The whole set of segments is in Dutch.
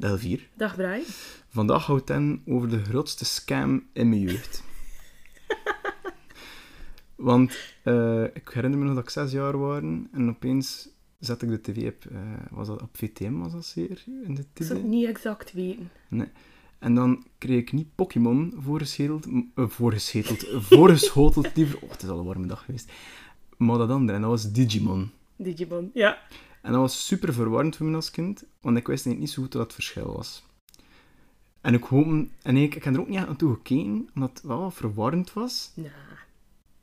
Dag 4. Dag Brian. Vandaag houdt het over de grootste scam in mijn jeugd. Want uh, ik herinner me nog dat ik zes jaar was en opeens zette ik de tv op, uh, was dat op VTM was dat zeer in de tv? Ik zou het niet exact weten. Nee. En dan kreeg ik niet Pokémon voorgescheteld, uh, voorgescheteld, voorgeschoteld liever. Oh, het is al een warme dag geweest. Maar dat andere, en dat was Digimon. Digimon, ja. En dat was super verwarrend voor me als kind, want ik wist niet zo goed wat het verschil was. En ik hoop... En ik, ik heb er ook niet aan toe gekeken, omdat het wel verwarrend was. Nee.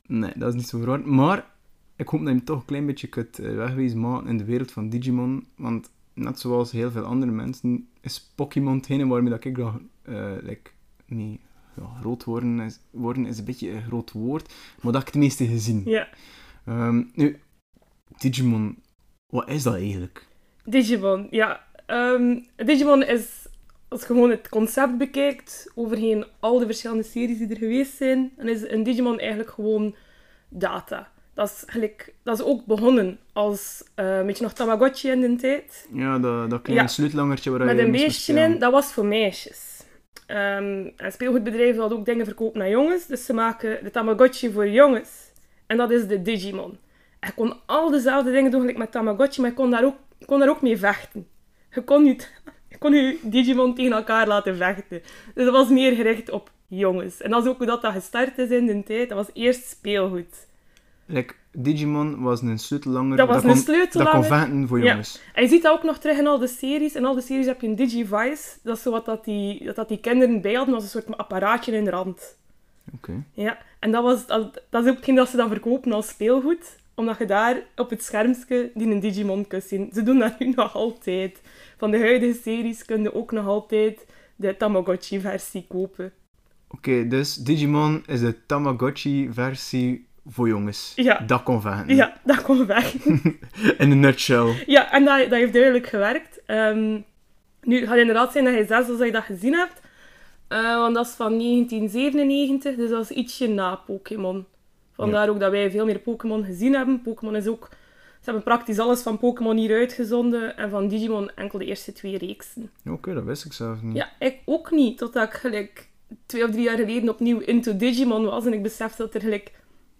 Nee, dat is niet zo verwarrend. Maar ik hoop dat je hem toch een klein beetje kunt eh, wegwezen maken in de wereld van Digimon. Want net zoals heel veel andere mensen, is Pokémon hetgene waarmee dat ik graag uh, like, mee ja, groot worden is, worden is een beetje een groot woord, maar dat ik het meeste gezien. Ja. Um, nu, Digimon, wat is dat eigenlijk? Digimon, ja. Um, Digimon is, als je gewoon het concept bekijkt, overheen al de verschillende series die er geweest zijn, dan is een Digimon eigenlijk gewoon data. Dat is, gelijk, dat is ook begonnen als uh, een beetje nog Tamagotchi in de tijd. Ja, dat, dat kleine ja. sleutelangertje waar Met je een beestje in, dat was voor meisjes. Um, en speelgoedbedrijven hadden ook dingen verkopen naar jongens, dus ze maken de Tamagotchi voor jongens. En dat is de Digimon. Ik kon al dezelfde dingen doen gelijk met Tamagotchi, maar ik kon daar ook, kon daar ook mee vechten. Je kon, niet, je kon je Digimon tegen elkaar laten vechten. Dus dat was meer gericht op jongens. En dat is ook hoe dat, dat gestart is in de tijd. Dat was eerst speelgoed. Like, Digimon was een sleutellanger. Dat was dat een sleutellanger. Dat kon vechten voor jongens. Ja. En je ziet dat ook nog terug in al de series. In al de series heb je een Digivice. Dat is zo wat dat die, dat, dat die kinderen bij hadden. als een soort apparaatje in de rand. Oké. Ja, en dat, was, dat, dat is ook hetgeen dat ze dan verkopen als speelgoed omdat je daar op het schermje die een Digimon kunt zien. Ze doen dat nu nog altijd. Van de huidige series kun je ook nog altijd de Tamagotchi-versie kopen. Oké, dus Digimon is de Tamagotchi-versie voor jongens. Ja. Dat kon vechten. Ja, dat kon vechten. In een nutshell. Ja, en dat, dat heeft duidelijk gewerkt. Um, nu, het gaat inderdaad zijn dat je zes als je dat gezien hebt. Uh, want dat is van 1997, dus dat is ietsje na Pokémon. Vandaar ook dat wij veel meer Pokémon gezien hebben. Pokémon is ook... Ze hebben praktisch alles van Pokémon hier uitgezonden en van Digimon enkel de eerste twee reeksen. Oké, dat wist ik zelf niet. Ja, ik ook niet. Totdat ik gelijk twee of drie jaar geleden opnieuw into Digimon was en ik besefte dat er gelijk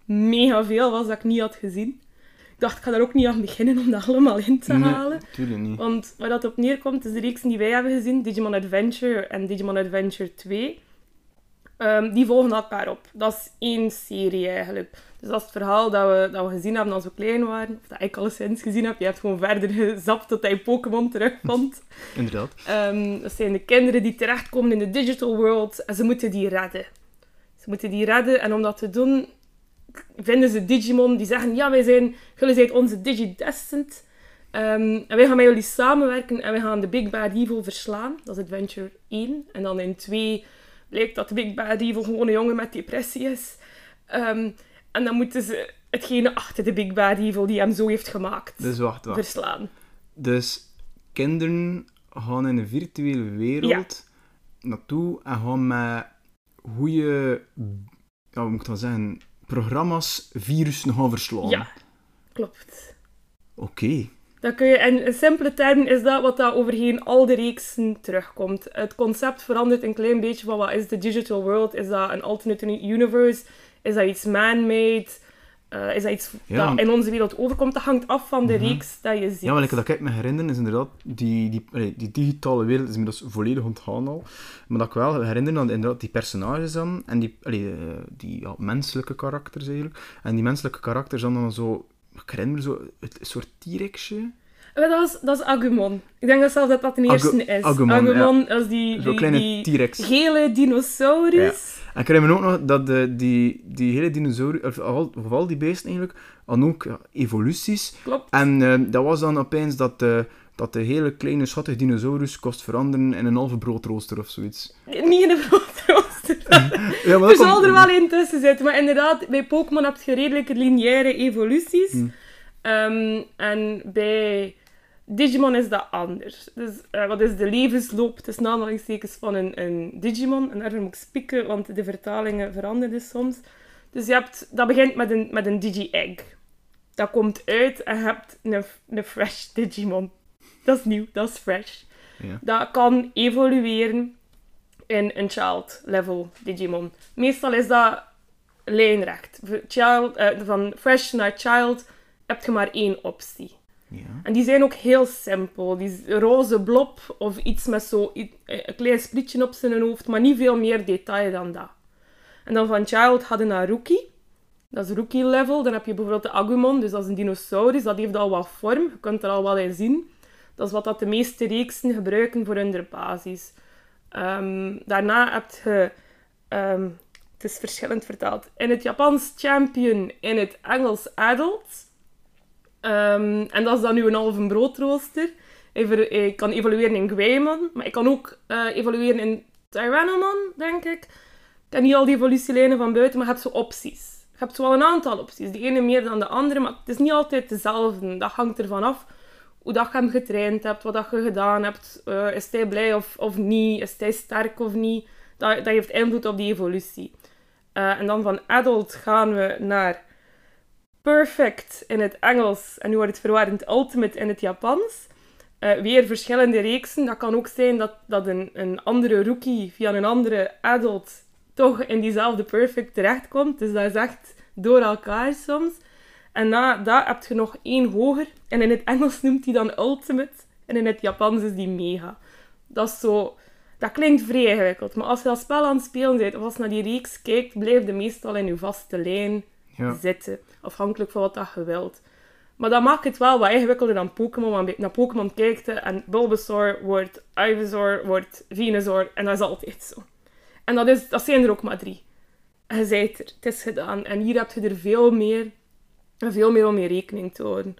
mega veel was dat ik niet had gezien. Ik dacht, ik ga daar ook niet aan beginnen om dat allemaal in te halen. Nee, niet. Want waar dat op neerkomt, is de reeksen die wij hebben gezien, Digimon Adventure en Digimon Adventure 2. Um, die volgen elkaar op. Dat is één serie eigenlijk. Dus dat is het verhaal dat we, dat we gezien hebben als we klein waren. Of dat ik alleszins gezien heb. Je hebt gewoon verder gezapt tot hij Pokémon terugvond. Inderdaad. Um, dat zijn de kinderen die terechtkomen in de digital world. En ze moeten die redden. Ze moeten die redden. En om dat te doen, vinden ze Digimon. Die zeggen, ja, wij zijn, jullie zijn onze Digidestined. Um, en wij gaan met jullie samenwerken. En wij gaan de Big Bad Evil verslaan. Dat is Adventure 1. En dan in 2 blijkt dat de Big Bad Evil gewoon een jongen met depressie is. Um, en dan moeten ze hetgene achter de Big Bad Evil die hem zo heeft gemaakt dus wacht, wacht. verslaan. Dus kinderen gaan in een virtuele wereld naartoe en gaan met goede, ja, hoe moet ik dat zeggen, programma's virussen gaan verslaan. Ja, klopt. Oké. Dat kun je, en in simpele termen is dat wat dat overheen al de reeksen terugkomt. Het concept verandert een klein beetje van wat is de digital world? Is dat een alternate universe? Is dat iets man-made? Uh, is dat iets dat in onze wereld overkomt? Dat hangt af van de mhm. reeks dat je ziet. Ja, wat ik me herinner is inderdaad, die, die, die digitale wereld is inmiddels volledig ontgaan al. Maar dat ik wel herinner aan inderdaad die personages dan, en die, allee, eh, die ja, menselijke karakters eigenlijk. En die menselijke karakters dan, dan zo ik herinner me zo een soort T-Rexje. Dat, was, dat is Agumon. Ik denk dat zelfs dat dat de eerste is. Agumon, Agumon ja. is die, die, kleine T-Rex. gele dinosaurus. Ja. En ik herinner me ook nog dat de, die, die hele dinosaurus, of al, of al die beesten eigenlijk, hadden ook ja, evoluties. Klopt. En uh, dat was dan opeens dat de, dat de hele kleine schattige dinosaurus kost veranderen in een halve broodrooster of zoiets. Niet in een broodrooster. ja, maar er zal er wel in tussen zitten. Maar inderdaad, bij Pokémon heb je redelijk lineaire evoluties. Hmm. Um, en bij Digimon is dat anders. Dus uh, wat is de levensloop tussen aanhalingstekens van een, een Digimon? En daarvoor moet ik spieken, want de vertalingen veranderen soms. Dus je hebt, dat begint met een, met een Digi-Egg. Dat komt uit en je hebt een, een fresh Digimon. Dat is nieuw, dat is fresh. Ja. dat kan evolueren in een child level Digimon. Meestal is dat lijnrecht. Child, eh, van fresh naar child heb je maar één optie. Ja. En die zijn ook heel simpel. Die roze blob of iets met zo eh, een klein sprietje op zijn hoofd, maar niet veel meer detail dan dat. En dan van Child hadden naar Rookie. Dat is Rookie level. Dan heb je bijvoorbeeld de Agumon, dus dat is een dinosaurus. Dat heeft al wat vorm, je kunt er al wel in zien. Dat is wat dat de meeste reeksen gebruiken voor hun basis. Ehm, daarna heb je... ehm, het is verschillend vertaald. In het Japans champion, in het Engels adult. Ehm, en dat is dan nu een halve broodrooster. Ik kan evolueren in Gwaemon, maar ik kan ook eh, evolueren in Tyrannomon, denk ik. Ik ken niet al die evolutielijnen van buiten, maar je hebt zo opties. Je hebt zo wel een aantal opties. De ene meer dan de andere, maar het is niet altijd dezelfde. Dat hangt ervan af hoe dat je hem getraind hebt, wat dat je gedaan hebt. Eh, is hij blij of, of niet? Is hij sterk of niet? Dat, dat heeft invloed op die evolutie. Eh, en dan van adult gaan we naar perfect in het Engels. En nu wordt het verwarrend ultimate in het Japans. Eh, weer verschillende reeksen. Dat kan ook zijn dat, dat een, een andere rookie via een andere adult toch in diezelfde perfect terechtkomt. Dus dat is echt door elkaar soms. En na dat heb je nog één hoger. En in het Engels noemt hij dan ultimate. En in het Japans is die mega. Dat is zo... Dat klinkt vrij ingewikkeld. Maar als je dat spel aan het spelen bent, of als je naar die reeks kijkt, blijf je meestal in je vaste lijn Ja. zitten. Afhankelijk van wat dat je wilt. Maar dat maakt het wel wat ingewikkelder dan Pokémon. Want naar Pokémon kijkt en Bulbasaur wordt Ivysaur, wordt Venusaur. En dat is altijd zo. En dat, is, dat zijn er ook maar drie. En je bent er. Het is gedaan. En hier heb je er veel meer, veel meer om je rekening te houden.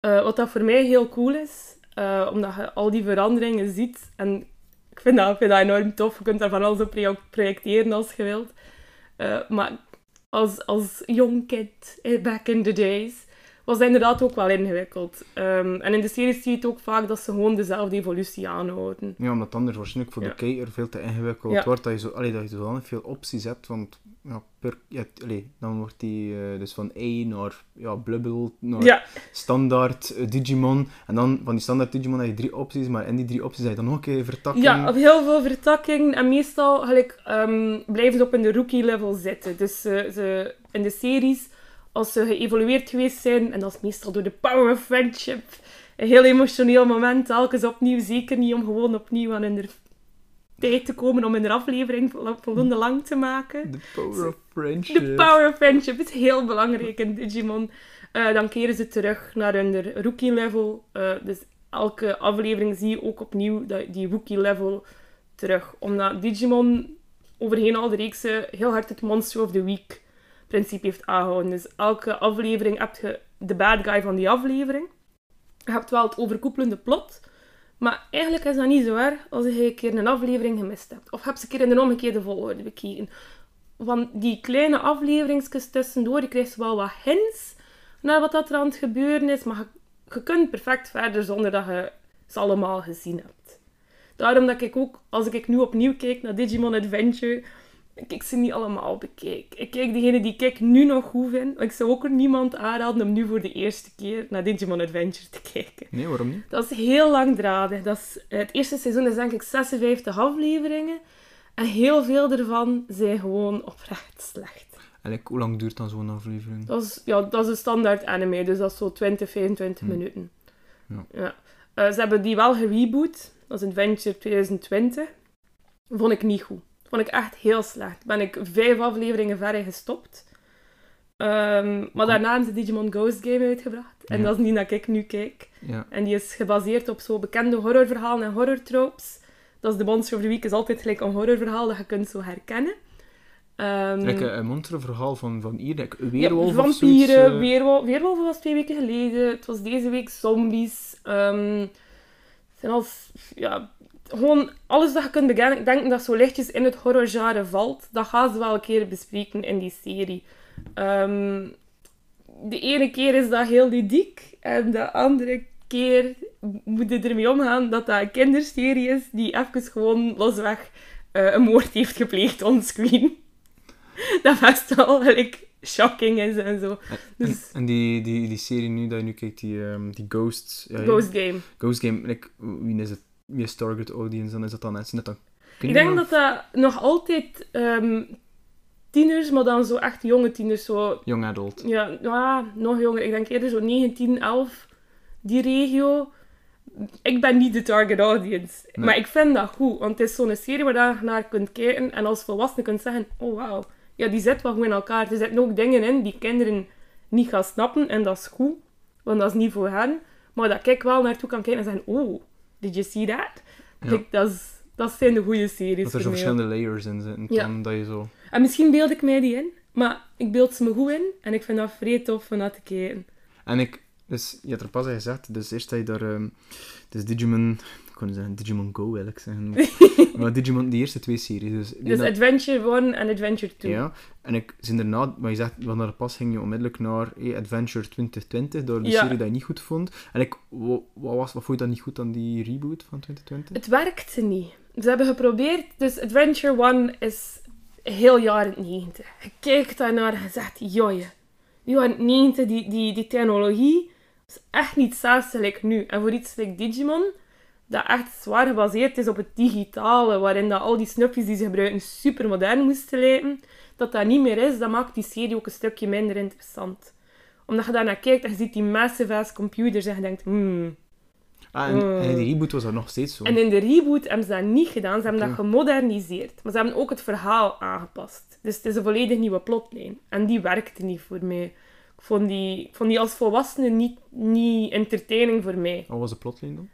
Eh, wat dat voor mij heel cool is, eh, omdat je al die veranderingen ziet. En ik vind dat, ik vind dat enorm tof. Je kunt daar van alles op pro- projecteren als je wilt. Eh, maar als, als back in the days, was dat inderdaad ook wel ingewikkeld. Ehm, en in de series zie je het ook vaak dat ze gewoon dezelfde evolutie aanhouden. Ja, omdat anders waarschijnlijk voor Ja. de kijker veel te ingewikkeld Ja. wordt. Dat je, zo, allee, dat je zodanig veel opties hebt. Want ja, per, ja, allee, dan wordt die eh, dus van A naar ja, Blubble, naar standaard eh, Digimon. En dan van die standaard Digimon heb je drie opties. Maar in die drie opties heb je dan nog een keer vertakking. ja, of heel veel vertakking. En meestal gelijk, ehm, blijven ze op in de rookie level zitten. Dus ze, in de series, als ze geëvolueerd geweest zijn, en dat is meestal door de power of friendship, een heel emotioneel moment, telkens opnieuw. Zeker niet om gewoon opnieuw aan hun tijd te komen om hun aflevering vol- voldoende lang te maken. The power of friendship. De power of friendship is heel belangrijk in Digimon. Eh, dan keren ze terug naar hun rookie level. Eh, dus elke aflevering zie je ook opnieuw die rookie level terug. Omdat Digimon overheen al de reeksen heel hard het Monster of the Week principe heeft aangehouden. Dus elke aflevering heb je de bad guy van die aflevering. Je hebt wel het overkoepelende plot. Maar eigenlijk is dat niet zo erg als je een keer een aflevering gemist hebt. Of heb je een keer in de omgekeerde volgorde bekeken van die kleine afleveringsjes tussendoor, je krijgt wel wat hints naar wat dat er aan het gebeuren is, maar je, je kunt perfect verder zonder dat je ze allemaal gezien hebt. Daarom dat ik ook, als ik nu opnieuw kijk naar Digimon Adventure, ik ik ze niet allemaal bekijk. Ik kijk degene die ik nu nog goed vind. Ik zou ook niemand aanraden om nu voor de eerste keer naar Digimon Adventure te kijken. Nee, waarom niet? Dat is heel langdradig. Dat is, het eerste seizoen is denk ik 56 afleveringen. En heel veel ervan zijn gewoon oprecht slecht. En hoe lang duurt dan zo'n aflevering? Dat is, ja, dat is een standaard anime, dus dat is zo 20, 25 Hm. minuten. Ja. Eh, ze hebben die wel gereboot. Dat is Adventure 2020. Vond ik niet goed. Vond ik echt heel slecht. Ben ik vijf afleveringen verder gestopt. Ehm, maar daarna hebben ze Digimon Ghost Game uitgebracht. En Ja. dat is niet dat ik nu kijk. Ja. En die is gebaseerd op zo bekende horrorverhalen en horrortropes. Dat is de Monster of the Week is altijd gelijk een horrorverhaal dat je kunt zo herkennen. Ehm, Like, een monsterverhaal van, van hier, like, ja, weerwolf vampieren, eh. weerwolf, weerwolven was twee weken geleden. Het was deze week zombies. Ehm, het zijn als, ja, gewoon alles dat je kunt bekennen- denken dat zo lichtjes in het horrorgenre valt, dat gaan ze wel een keer bespreken in die serie. Ehm, de ene keer is dat heel ludiek en de andere keer moet je ermee omgaan dat dat een kinderserie is die even gewoon losweg eh, een moord heeft gepleegd onscreen. dat best wel like, shocking is en zo. En, Dus- en die, die, die serie nu, dat je nu kijkt, die, ehm, die ja, Ghost Game. Ghost Game, like, wie is het je target audience, dan is dat dan mensen net dan Ik denk dat dat nog altijd ehm, tieners, maar dan zo echt jonge tieners, zo Young adult. Ja, ja, nog jonger. Ik denk eerder zo 19, 11, die regio. Ik ben niet de target audience. Nee. Maar ik vind dat goed, want het is zo'n serie waar je naar kunt kijken en als volwassene kunt zeggen, oh wauw, ja, die zit wel goed in elkaar. Er zitten ook dingen in die kinderen niet gaan snappen en dat is goed, want dat is niet voor hen. Maar dat ik wel naartoe kan kijken en zeggen, oh, did you see that? Ja. Like, dat, is, dat zijn de goede series Dat er zo verschillende layers in zitten. Ja. Dan dat je zo... En misschien beeld ik mij die in, maar ik beeld ze me goed in en ik vind dat vrij tof om naar te kijken. En ik... Dus, je hebt er pas al gezegd, dus eerst dat je daar... ehm dus Digimon... Kon zeggen Digimon Go, wil ik zeggen. maar Digimon, die eerste twee series. Dus, Dus dat- Adventure 1 en Adventure 2. Ja, en ik zijn daarna, maar je zegt, want naar de pas ging je onmiddellijk naar eh, Adventure 2020, door de Ja. serie die je niet goed vond. En ik, wa- wat, was, wat vond je dan niet goed aan die reboot van 2020? Het werkte niet. Ze hebben geprobeerd, dus Adventure 1 is heel jaren 90. Je kijkt daarnaar en je zegt, joje, jaren 90, die, die, die technologie is echt niet like nu. En voor iets like Digimon, dat echt zwaar gebaseerd is op het digitale, waarin dat al die snufjes die ze gebruiken super modern moesten lijken, dat dat niet meer is, dat maakt die serie ook een stukje minder interessant. Omdat je daarnaar kijkt en je ziet die massive ass computers en je denkt, hmm, Ah, en, en in die reboot was dat nog steeds zo. en in de reboot hebben ze dat niet gedaan. Ze hebben dat gemoderniseerd. Maar ze hebben ook het verhaal aangepast. Dus het is een volledig nieuwe plotlijn. En die werkte niet voor mij. Ik vond die, ik vond die als volwassene niet, niet entertaining voor mij. Wat was de plotlijn dan?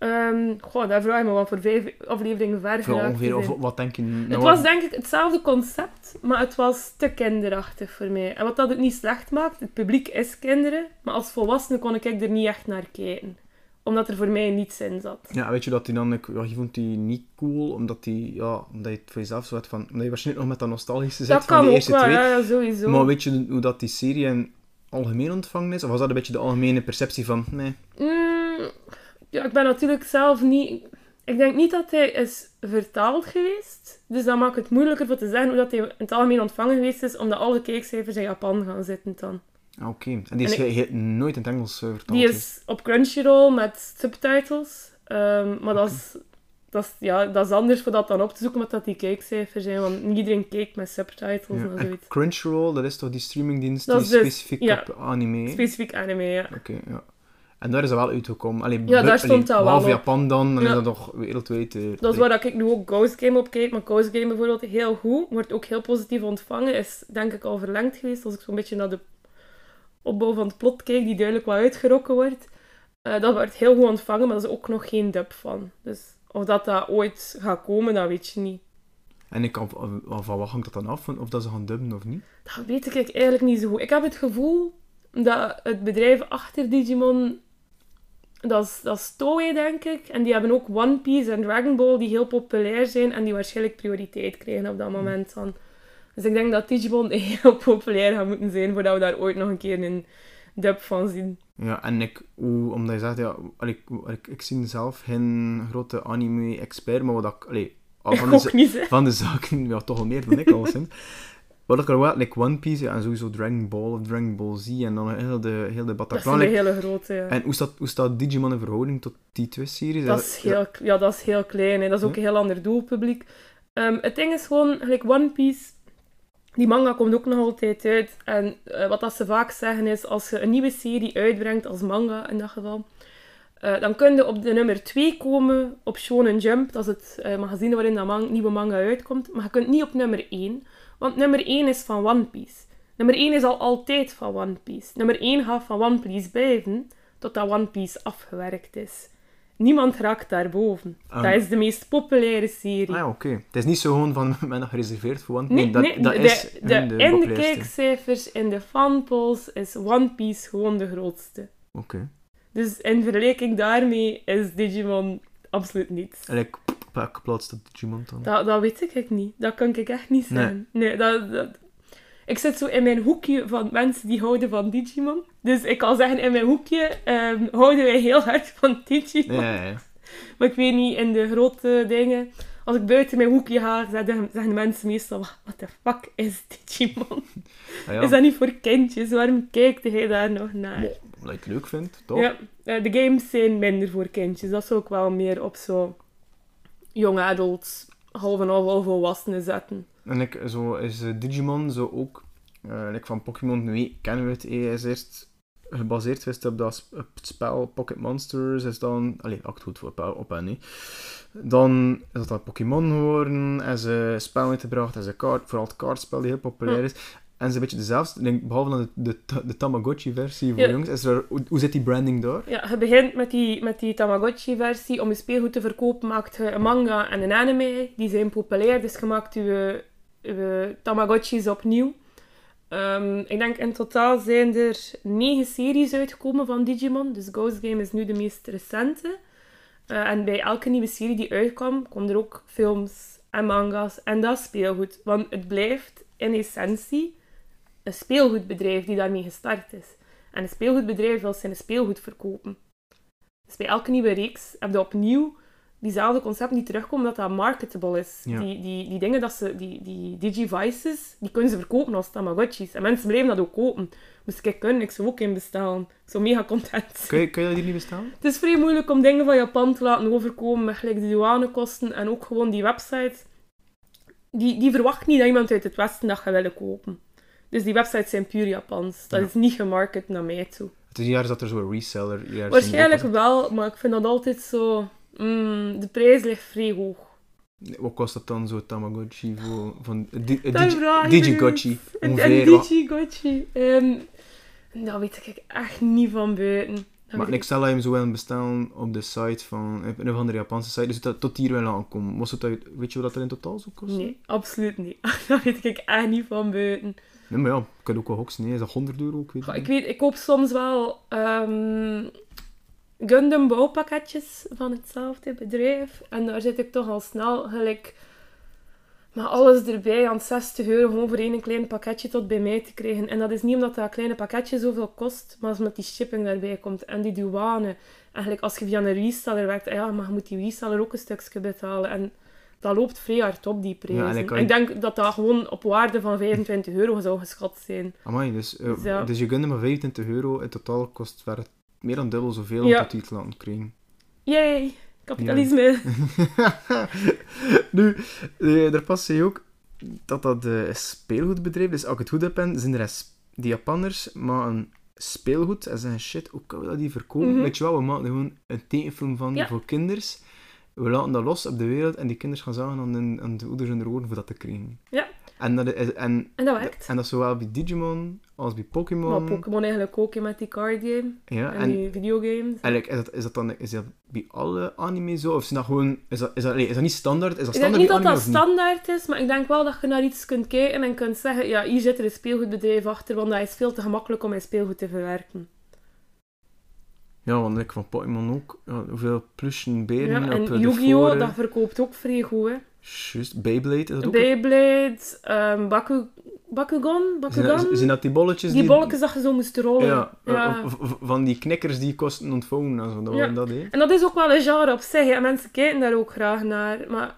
Ehm goh, daar vraag je me wel voor vijf afleveringen ver Voor geraakt te ongeveer, of wat denk je? nou, Het was denk ik hetzelfde concept, maar het was te kinderachtig voor mij. En wat dat ook niet slecht maakt, het publiek is kinderen, maar als volwassene kon ik er niet echt naar kijken. Omdat er voor mij niets in zat. Ja, weet je dat die dan... Ik, ja, je vond die niet cool, omdat die... Ja, omdat je het voor jezelf zo had van... Omdat je waarschijnlijk nog met dat nostalgische zit dat van die eerste wel, twee. ja, ja, sowieso. Maar weet je hoe dat die serie in algemeen ontvangen is? Of was dat een beetje de algemene perceptie van... Nee, Mm, ja, ik ben natuurlijk zelf niet... Ik denk niet dat hij is vertaald geweest. Dus dat maakt het moeilijker voor te zeggen hoe dat hij in het algemeen ontvangen geweest is, omdat alle kijkcijfers in Japan gaan zitten dan. Ah, oké. En die is En ge- ge- nooit in het Engels eh, vertaald. Die is op Crunchyroll met subtitles. Ehm, maar dat is, dat, is, ja, dat is anders voor dat dan op te zoeken, wat dat die kijkcijfers zijn. Want niet iedereen kijkt met subtitles Ja, en en zoiets. Crunchyroll, dat is toch die streamingdienst Dat die dus- specifiek ja. op anime... Specifiek anime, ja. Oké, ja. En daar is dat wel uitgekomen. Allee, Ja, daar stond dat wel Behalve. Japan dan, dan Ja. is dat nog wereldwijd... eh, Dat is waar ik nu ook Ghost Game op kijk. Maar Ghost Game bijvoorbeeld heel goed. Wordt ook heel positief ontvangen. Is denk ik al verlengd geweest. Als ik zo'n beetje naar de opbouw van het plot kijk, die duidelijk wat uitgerokken wordt. Eh, dat wordt heel goed ontvangen, maar dat is ook nog geen dub van. Dus of dat dat ooit gaat komen, dat weet je niet. En ik kan, van van wat hangt dat dan af? Of dat ze gaan dubben of niet? Dat weet ik eigenlijk niet zo goed. Ik heb het gevoel dat het bedrijf achter Digimon... Dat is, dat is Toei, denk ik. En die hebben ook One Piece en Dragon Ball, die heel populair zijn en die waarschijnlijk prioriteit krijgen op dat moment dan. Dus ik denk dat Digimon heel populair gaat moeten zijn voordat we daar ooit nog een keer een dub van zien. Ja, en ik, hoe, omdat je zegt, ja, ik, ik, ik zie zelf geen grote anime-expert, maar wat ik, allee, van, de, van de zaken, ja, toch al meer dan ik al sinds. Wat ik er wel, like One Piece ja, en sowieso Dragon Ball of Dragon Ball Z en dan heel de, heel de Dat Bataclan. de like- hele grote, ja. En hoe staat, hoe staat Digimon in verhouding tot die twee series? Dat is heel, ja, dat is heel klein. Hè. Dat is ook een heel ander doelpubliek. Ehm, het ding is gewoon, gelijk One Piece, die manga komt ook nog altijd uit. En eh, wat dat ze vaak zeggen is, als je een nieuwe serie uitbrengt, als manga in dat geval, eh, dan kun je op de nummer 2 komen op Shonen Jump. Dat is het eh, magazine waarin dat man- nieuwe manga uitkomt. Maar je kunt niet op nummer 1. Want nummer 1 is van One Piece. Nummer 1 is al altijd van One Piece. Nummer 1 gaat van One Piece blijven totdat One Piece afgewerkt is. Niemand raakt daarboven. Ah. dat is de meest populaire serie. Ah oké. Het is niet zo gewoon van, men gereserveerd voor One Piece. Nee, dat, nee, dat de, is de, de in de kijkcijfers, in de fanpolls, is One Piece gewoon de grootste. Oké. Dus in vergelijking daarmee is Digimon absoluut niets. En ik, op plaats staat Digimon dan? Dat, dat weet ik niet. Dat kan ik echt niet zeggen. Nee, dat, dat... Ik zit zo in mijn hoekje van mensen die houden van Digimon. Dus ik kan zeggen, in mijn hoekje ehm, houden wij heel hard van Digimon. Ja. Maar ik weet niet, in de grote dingen... Als ik buiten mijn hoekje ga, zeggen, zeggen mensen meestal... Wat de fuck is Digimon? Ah, ja. Is dat niet voor kindjes? Waarom kijkt hij daar nog naar? Maar dat je het leuk vindt, toch? Ja, eh, de games zijn minder voor kindjes. Dat zou ik wel meer op zo young adults, half en half al volwassenen zetten. En ik, zo is eh, Digimon zo ook, like van Pokémon, nu kennen we het, eh, is eerst gebaseerd geweest op, dat, op het spel Pocket Monsters, is dan, allee, act goed voor op, en nee. Dan is dat Pokémon geworden, en ze spel uitgebracht, en ze kaart, vooral het kaartspel die heel populair is. En ze een beetje dezelfde, denk, behalve dan de, de, de Tamagotchi-versie voor Ja. jongens, is er, hoe, hoe zit die branding daar? Ja, je begint met die, met die Tamagotchi-versie. Om je speelgoed te verkopen maakt je een manga en een anime. Die zijn populair, dus je maakt je, je Tamagotchis opnieuw. Ehm, ik denk in totaal zijn er negen series uitgekomen van Digimon. Dus Ghost Game is nu de meest recente. Eh, en bij elke nieuwe serie die uitkwam, komen er ook films en manga's en dat speelgoed. Want het blijft in essentie een speelgoedbedrijf die daarmee gestart is. En een speelgoedbedrijf wil zijn speelgoed verkopen. Dus bij elke nieuwe reeks heb je opnieuw diezelfde concepten die terugkomen, dat dat marketable is. Ja. Die, die, die dingen, dat ze, die, die digivices, die kunnen ze verkopen als Tamagotchis. En mensen blijven dat ook kopen. Moest ik kunnen, ik zou ook in bestellen. Ik zou mega content. Kun je, kun je dat hier niet bestaan? Het is vrij moeilijk om dingen van Japan te laten overkomen met gelijk de douanekosten en ook gewoon die websites. Die, die verwacht niet dat iemand uit het Westen dat gaat willen kopen. Dus die websites zijn puur Japans. Dat Ja. is niet gemarket naar mij toe. Het is jaar dat er zo'n reseller... Waarschijnlijk wel, maar ik vind dat altijd zo... mm, de prijs ligt vrij hoog. Wat kost dat dan, zo'n Tamagotchi voor... Van, di, eh, Dat digi, Digigotchi. En, en Ongeveer, wat- Digigotchi. ehm daar weet ik echt niet van buiten. Dat Maar ik stel dat je hem zo willen bestellen op de site van een of andere Japanse site, dus dat tot hier wil aankomen. Was het uit, weet je wat dat er in totaal zou kosten? Nee, absoluut niet. dat weet ik echt niet van buiten. Nee, maar ja, ik kan ook wel hoksen. Nee, is dat 100 euro? Ik weet Goh, ik weet, ik koop soms wel ehm Gundam bouwpakketjes van hetzelfde bedrijf. En daar zit ik toch al snel gelijk met alles erbij aan 60 euro gewoon voor één klein pakketje tot bij mij te krijgen. En dat is niet omdat dat kleine pakketje zoveel kost, maar omdat die shipping daarbij komt en die douane. Eigenlijk als je via een reseller werkt, ah ja, maar je moet die reseller ook een stukje betalen. En dat loopt vrij hard op, die prijzen. en ik kan- En ik denk dat dat gewoon op waarde van 25 euro zou geschat zijn. Amai, dus, eh, Dus ja. dus je kunt maar 25 euro. In totaal kost het meer dan dubbel zoveel Ja. om tot hier te laten krijgen. Yay, kapitalisme. nu, eh, er past je ook dat dat eh, een speelgoedbedrijf is. Als ik het goed heb, zijn er die Japanners maar een speelgoed en zeggen shit, hoe kunnen we dat die verkopen? Mhm. Weet je wel, we maken er gewoon een tekenfilm van Ja. voor kinders. We laten dat los op de wereld en die kinderen gaan zagen aan, hun- aan de ouders hun oren voor dat te krijgen. Ja. En dat, is, en, En dat werkt. en dat is zowel bij Digimon als bij Maar Pokémon. Pokémon eigenlijk ook met die card game ja, en, en, die videogames. Eigenlijk, is dat, is dat dan is dat bij alle anime zo? Of is dat gewoon... Is dat, is dat, nee, is dat niet standaard? Is dat Ik denk standaard niet bij dat dat standaard is, maar ik denk wel dat je naar iets kunt kijken en kunt zeggen, ja, hier zit er een speelgoedbedrijf achter, want dat is veel te gemakkelijk om mijn speelgoed te verwerken. Ja, want ik van Pokémon ook. Ja, hoeveel plushen beren Ja, en eh, Yu-Gi-Oh! dat verkoopt ook vrij goed, hè. Juist, Beyblade is dat ook... Beyblade, Baku, Bakugan, Zijn dat, zijn dat die bolletjes die bolletjes dat je zo moest rollen. Ja, eh, Ja. v- van die knikkers die kosten ontvouwen en zo. Dat Ja. dat, hè. En dat is ook wel een genre op zich. En mensen kijken daar ook graag naar. Maar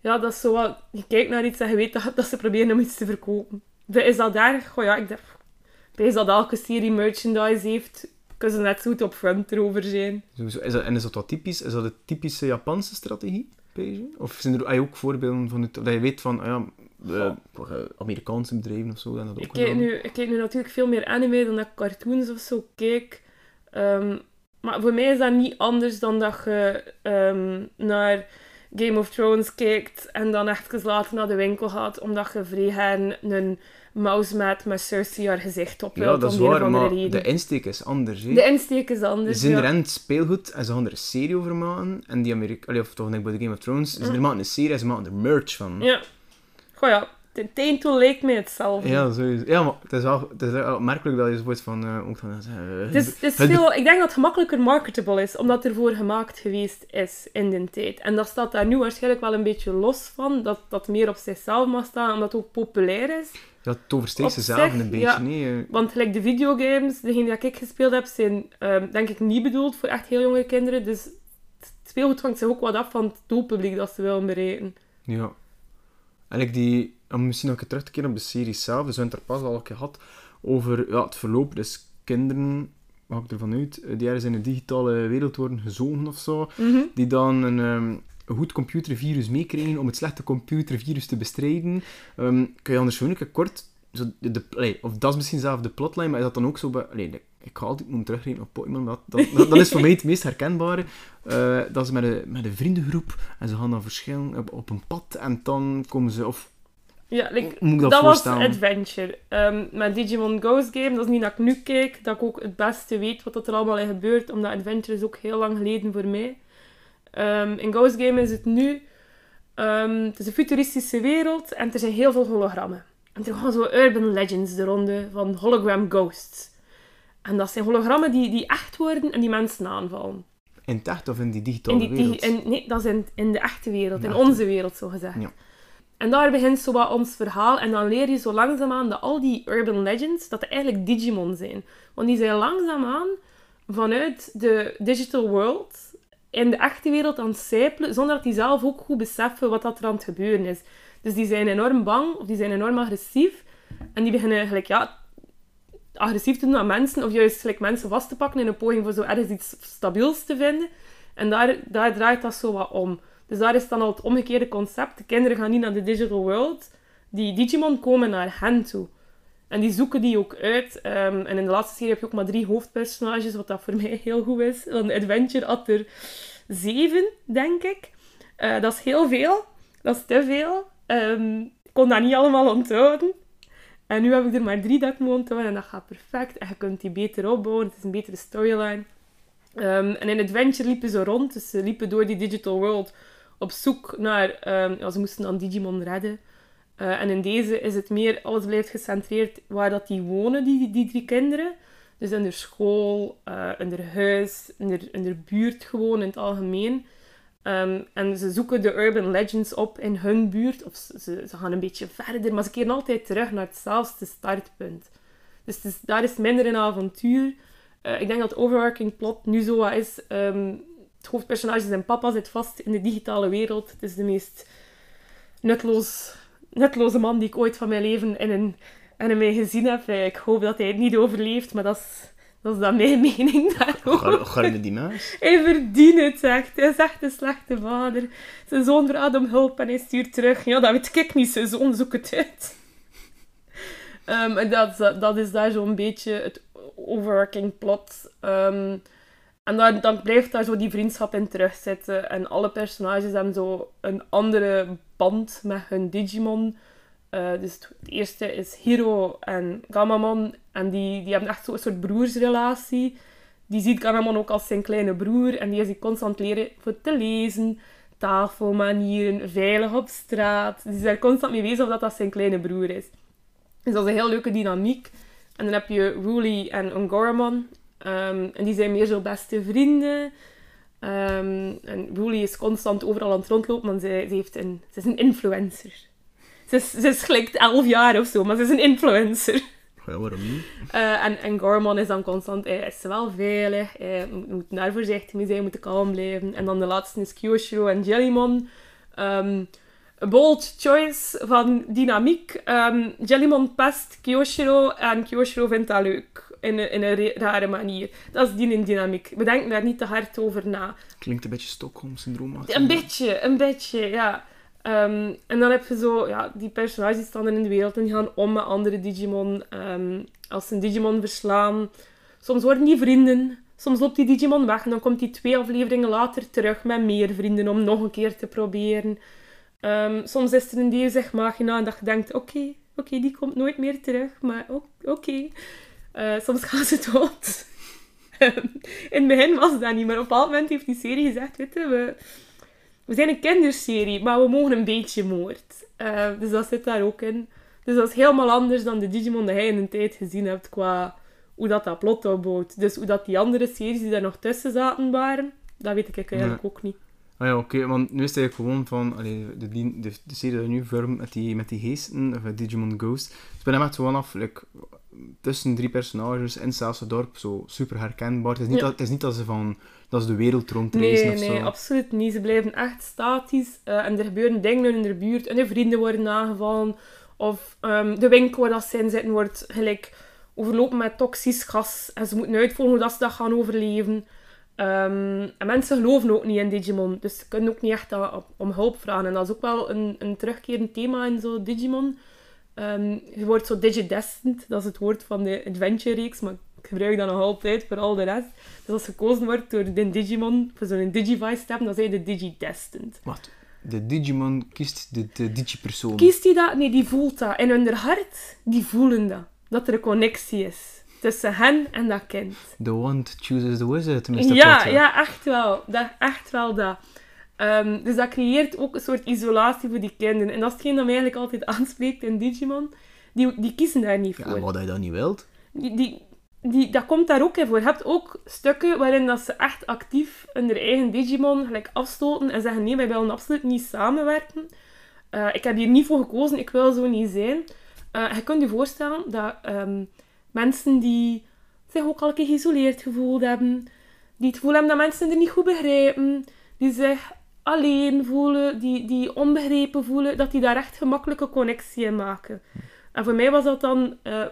ja, dat is zo wel... Je kijkt naar iets en je weet dat, dat ze proberen om iets te verkopen. Is dat daar? Goh ja, ik denk... Weet dat elke serie merchandise heeft. Kunnen ze net zo goed op front erover zijn. Is dat, en is dat wat typisch? Is dat de typische Japanse strategie? Peje? Of zijn er ah, ook voorbeelden van het, dat je weet van, ah ja, de, eh, Amerikaanse bedrijven of zo, dan dat ook Ik kijk, nu, ik kijk nu natuurlijk veel meer anime dan dat ik cartoons of zo kijk. Ehm, maar voor mij is dat niet anders dan dat je ehm, naar Game of Thrones kijkt en dan echt later naar de winkel gaat, omdat je vrij een mousemat met Cersei haar gezicht op Ja, wilt, dat is waar, maar reden. de insteek is anders. De insteek is anders, Zijn ja. er en speelgoed en ze gaan er een serie over maken. En die Amerika allee, of toch niet bij de Game of Thrones, ze er maken een serie en ze maken er merch van. Ja. Goh ja, de Tainto lijkt mij hetzelfde. Ja, sowieso. Ja, maar het is wel, het is wel opmerkelijk dat je zo wordt van... ook van eh, Het is, het is veel, ik denk dat het gemakkelijker marketable is, omdat het ervoor gemaakt geweest is in de tijd. En dat staat daar nu waarschijnlijk wel een beetje los van, dat dat meer op zichzelf mag staan, omdat het ook populair is. Ja, het oversteekt Op ze zelf zich, een beetje, ja. nee. eh. Want gelijk de videogames, degene die ik gespeeld heb, zijn ehm, denk ik niet bedoeld voor echt heel jonge kinderen. Dus het speelgoed hangt zich ook wat af van het doelpubliek dat ze willen bereiken. Ja. En ik die, om misschien keer terug te keren op de serie zelf, dus we het er pas al gehad over ja, het verloop. Dus kinderen ga ik ervan uit, eh, die ergens in een digitale wereld worden gezogen of zo, Mhm. die dan een, ehm, een goed computervirus meekrijgen om het slechte computervirus te bestrijden. Ehm, kun je anders gewoon een kort, zo de, de, of dat is misschien zelf de plotline, maar is dat dan ook zo bij, de- ik ga altijd moeten terugrekenen op Pokémon, dat, dat, dat, dat is voor mij het meest herkenbare. Eh, dat is met een, met een vriendengroep en ze gaan dan verschillen op, op een pad en dan komen ze, of Ja, like, moet ik dat, dat was? Adventure. Met Digimon Ghost Game, dat is niet dat ik nu kijk, dat ik ook het beste weet wat er allemaal in gebeurt, omdat Adventure is ook heel lang geleden voor mij. Ehm, in Ghost Game is het nu... ehm, het is een futuristische wereld en er zijn heel veel hologrammen. En er gaan zo urban legends de ronde van hologram ghosts. En dat zijn hologrammen die, die echt worden en die mensen aanvallen. In het echt of in die In digitale die, wereld? die- in, nee, dat is in, in de echte wereld, De in echte. onze wereld zo gezegd. Ja. En daar begint zo wat ons verhaal. En dan leer je zo langzaamaan dat al die urban legends, dat eigenlijk Digimon zijn. Want die zijn langzaamaan vanuit de digital world in de echte wereld aan het sijpelen, zonder dat die zelf ook goed beseffen wat dat er aan het gebeuren is. Dus die zijn enorm bang, of die zijn enorm agressief. En die beginnen eigenlijk, ja, agressief te doen aan mensen, of juist gelijk mensen vast te pakken in een poging voor zo ergens iets stabiels te vinden. En daar, daar draait dat zo wat om. Dus daar is dan al het omgekeerde concept. De kinderen gaan niet naar de digital world. Die Digimon komen naar hen toe. En die zoeken die ook uit. Ehm, en in de laatste serie heb je ook maar drie hoofdpersonages, wat dat voor mij heel goed is. Van Adventure had er zeven, denk ik. Eh, dat is heel veel. Dat is te veel. Ehm, ik kon dat niet allemaal onthouden. En nu heb ik er maar drie dat ik moet. En dat gaat perfect. En je kunt die beter opbouwen. Het is een betere storyline. Ehm, en in Adventure liepen ze rond. Dus ze liepen door die digital world op zoek naar... ehm, ze moesten dan Digimon redden. Eh, en in deze is het meer... Alles blijft gecentreerd waar dat die wonen, die, die drie kinderen. Dus in de school, eh, in haar huis, in de, in de buurt gewoon in het algemeen. Ehm, en ze zoeken de urban legends op in hun buurt. Of ze, ze, gaan een beetje verder, maar ze keren altijd terug naar hetzelfde startpunt. Dus het is, daar is minder een avontuur. Eh, ik denk dat het overarching plot nu zo is. ehm, het hoofdpersonage zijn papa zit vast in de digitale wereld. Het is de meest nutloos, nutloze man die ik ooit van mijn leven in een anime gezien heb. Eh, Ik hoop dat hij het niet overleeft, maar dat is, dat is dan mijn mening daarover. Ga, ga je die naast? Hij verdient het echt. Hij is echt een slechte vader. Zijn zoon vraagt om hulp en hij stuurt terug. Ja, dat weet ik niet. Zijn zoon zoekt het uit. Ehm, en dat, dat is daar zo'n beetje het overarching plot. Ehm, en dan, dan blijft daar zo die vriendschap in terugzitten. En alle personages hebben zo een andere band met hun Digimon. Eh, dus het eerste is Hiro en Gamamon. En die, die hebben echt zo'n soort broersrelatie. Die ziet Gamamon ook als zijn kleine broer. En die is die constant leren voor te lezen. Tafelmanieren, veilig op straat. Die is daar constant mee bezig of dat dat zijn kleine broer is. Dus dat is een heel leuke dynamiek. En dan heb je Wooly en Ungoramon. Ehm, en die zijn meer zo beste vrienden. Ehm, en Wooly is constant overal aan het rondlopen, want zij, ze, heeft een, ze is een influencer. Ze is, ze is gelijk 11 jaar of zo, maar ze is een influencer. Ja, waarom niet? Eh, en, en Gorman is dan constant, hij is wel veilig, hij moet, moet daar voorzichtig mee zijn, moet kalm blijven. En dan de laatste is Kyoshiro en Jellymon. Ehm, een bold choice van dynamiek. Ehm, Jellymon pest Kyoshiro en Kyoshiro vindt dat leuk. In een, in een re- rare manier. Dat is die dynamiek. We denken daar niet te hard over na. Klinkt een beetje Stockholm-syndroom. Een beetje, een beetje, ja. Ehm, en dan heb je zo, ja, die personages die staan er in de wereld en die gaan om met andere Digimon. Ehm, als ze een Digimon verslaan, soms worden die vrienden. Soms loopt die Digimon weg en dan komt die twee afleveringen later terug met meer vrienden om nog een keer te proberen. Ehm, soms is er een Deus Ex Machina en dat je denkt, oké, oké, die komt nooit meer terug, maar oké. Eh, soms gaan ze dood. In het begin was dat niet, maar op een bepaald moment heeft die serie gezegd, weet je, we, we zijn een kinderserie, maar we mogen een beetje moord. Eh, dus dat zit daar ook in. Dus dat is helemaal anders dan de Digimon dat jij in een tijd gezien hebt qua hoe dat, dat plot opbouwt. Dus hoe dat die andere series die daar nog tussen zaten waren, dat weet ik eigenlijk ook niet. Ah ja, oké, want nu is het eigenlijk gewoon van allee, de, de, de, serie je nu vormt met die, met die geesten, of Digimon Ghost. Dus ben hem echt gewoon af, like, tussen drie personages in hetzelfde dorp, zo super herkenbaar. Het is niet, Ja. dat, het is niet dat ze van, dat ze de wereld rondreizen Nee, of nee, zo. absoluut niet. Ze blijven echt statisch. eh, en er gebeuren dingen in de buurt. En de vrienden worden aangevallen. Of ehm, de winkel waar dat ze in zitten wordt gelijk overlopen met toxisch gas. En ze moeten uitvolgen hoe dat ze dat gaan overleven. Ehm, en mensen geloven ook niet in Digimon. Dus ze kunnen ook niet echt dat- om hulp vragen. En dat is ook wel een, een terugkerend thema in zo Digimon. Ehm, je wordt zo digidestined. Dat is het woord van de adventure-reeks. Maar ik gebruik dat nog altijd voor al de rest. Dus als gekozen wordt door de Digimon, voor zo'n Digivice te hebben, dan zijn je de digidestined. Wat? De Digimon kiest de, de Digi-persoon. Kiest die dat? Nee, die voelt dat. In hun hart, die voelen dat. Dat er een connectie is tussen hen en dat kind. The wand chooses the wizard, Mr. Ja, ja, echt wel. Dat, echt wel dat. Ehm, dus dat creëert ook een soort isolatie voor die kinderen. En dat is hetgeen dat mij eigenlijk altijd aanspreekt in Digimon. Die, die kiezen daar niet Ja, voor. en wat hij dan niet wilt. die, die, die, dat komt daar ook in voor. Je hebt ook stukken waarin dat ze echt actief hun eigen Digimon gelijk afstoten en zeggen nee, wij willen absoluut niet samenwerken. Eh, ik heb hier niet voor gekozen, ik wil zo niet zijn. Eh, je kunt je voorstellen dat ehm, mensen die zich ook al een keer geïsoleerd gevoeld hebben, die het gevoel hebben dat mensen er niet goed begrijpen, die zich alleen voelen, die, die onbegrepen voelen, dat die daar echt gemakkelijke connectie in maken. En voor mij was dat dan, eh,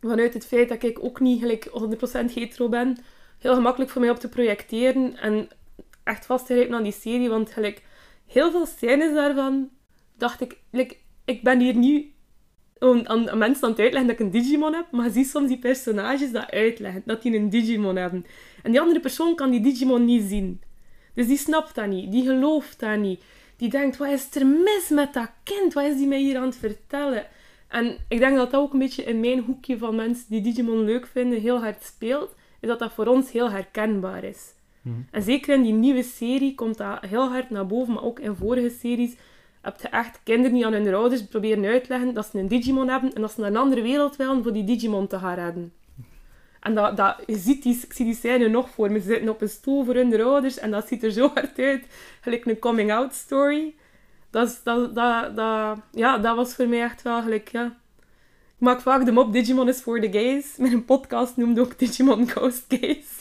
vanuit het feit dat ik ook niet gelijk 100% hetero ben, heel gemakkelijk voor mij op te projecteren en echt vast te grijpen aan die serie, want gelijk, heel veel scènes daarvan dacht ik, ik ben hier nu aan, aan mensen aan het uitleggen dat ik een Digimon heb, maar je ziet soms die personages dat uitleggen, dat die een Digimon hebben. En die andere persoon kan die Digimon niet zien. Dus die snapt dat niet, die gelooft dat niet. Die denkt, wat is er mis met dat kind? Wat is die mij hier aan het vertellen? En ik denk dat dat ook een beetje in mijn hoekje van mensen die Digimon leuk vinden heel hard speelt, is dat dat voor ons heel herkenbaar is. En zeker in die nieuwe serie komt dat heel hard naar boven, maar ook in vorige series heb je echt kinderen die aan hun ouders proberen uit te leggen dat ze een Digimon hebben en dat ze naar een andere wereld willen voor die Digimon te gaan redden. En dat, dat, je ziet die, ik zie die scène nog voor me. Ze zitten op een stoel voor hun ouders en dat ziet er zo hard uit. Gelijk een coming-out story. Dat, dat, dat, dat, ja, dat was voor mij echt wel gelijk, ja. Ik maak vaak de mop Digimon is voor de gays. Mijn podcast noemde ook Digimon Ghost Gays.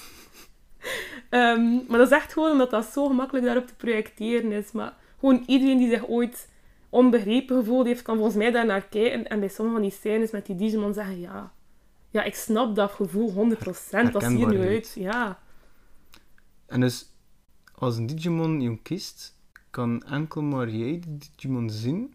Ehm, maar dat is echt gewoon omdat dat zo gemakkelijk daarop te projecteren is. Maar gewoon iedereen die zich ooit onbegrepen gevoeld heeft, kan volgens mij daar naar kijken. En bij sommige van die scènes met die Digimon zeggen, ja, ja ik snap dat gevoel 100%. Dat zie je nu uit. Ja. En dus, als een Digimon je kiest, kan enkel maar jij de Digimon zien.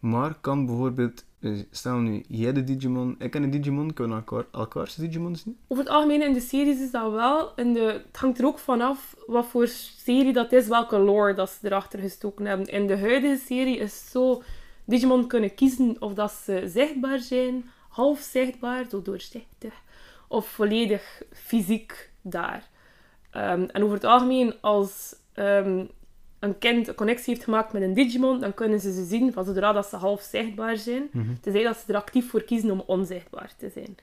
Maar kan bijvoorbeeld, eh, stel nu, jij de Digimon, ik en de Digimon, kunnen elkaar, elkaars Digimon zien? Over het algemeen in de series is dat wel. In de, het hangt er ook vanaf wat voor serie dat is, welke lore dat ze erachter gestoken hebben. In de huidige serie is zo... Digimon kunnen kiezen of dat ze zichtbaar zijn, half zichtbaar, zo doorzichtig, of volledig fysiek daar. Ehm, en over het algemeen, als ehm, een kind een connectie heeft gemaakt met een Digimon, dan kunnen ze ze zien van zodra dat ze half zichtbaar zijn. Tenzij dat ze er actief voor kiezen om onzichtbaar te zijn.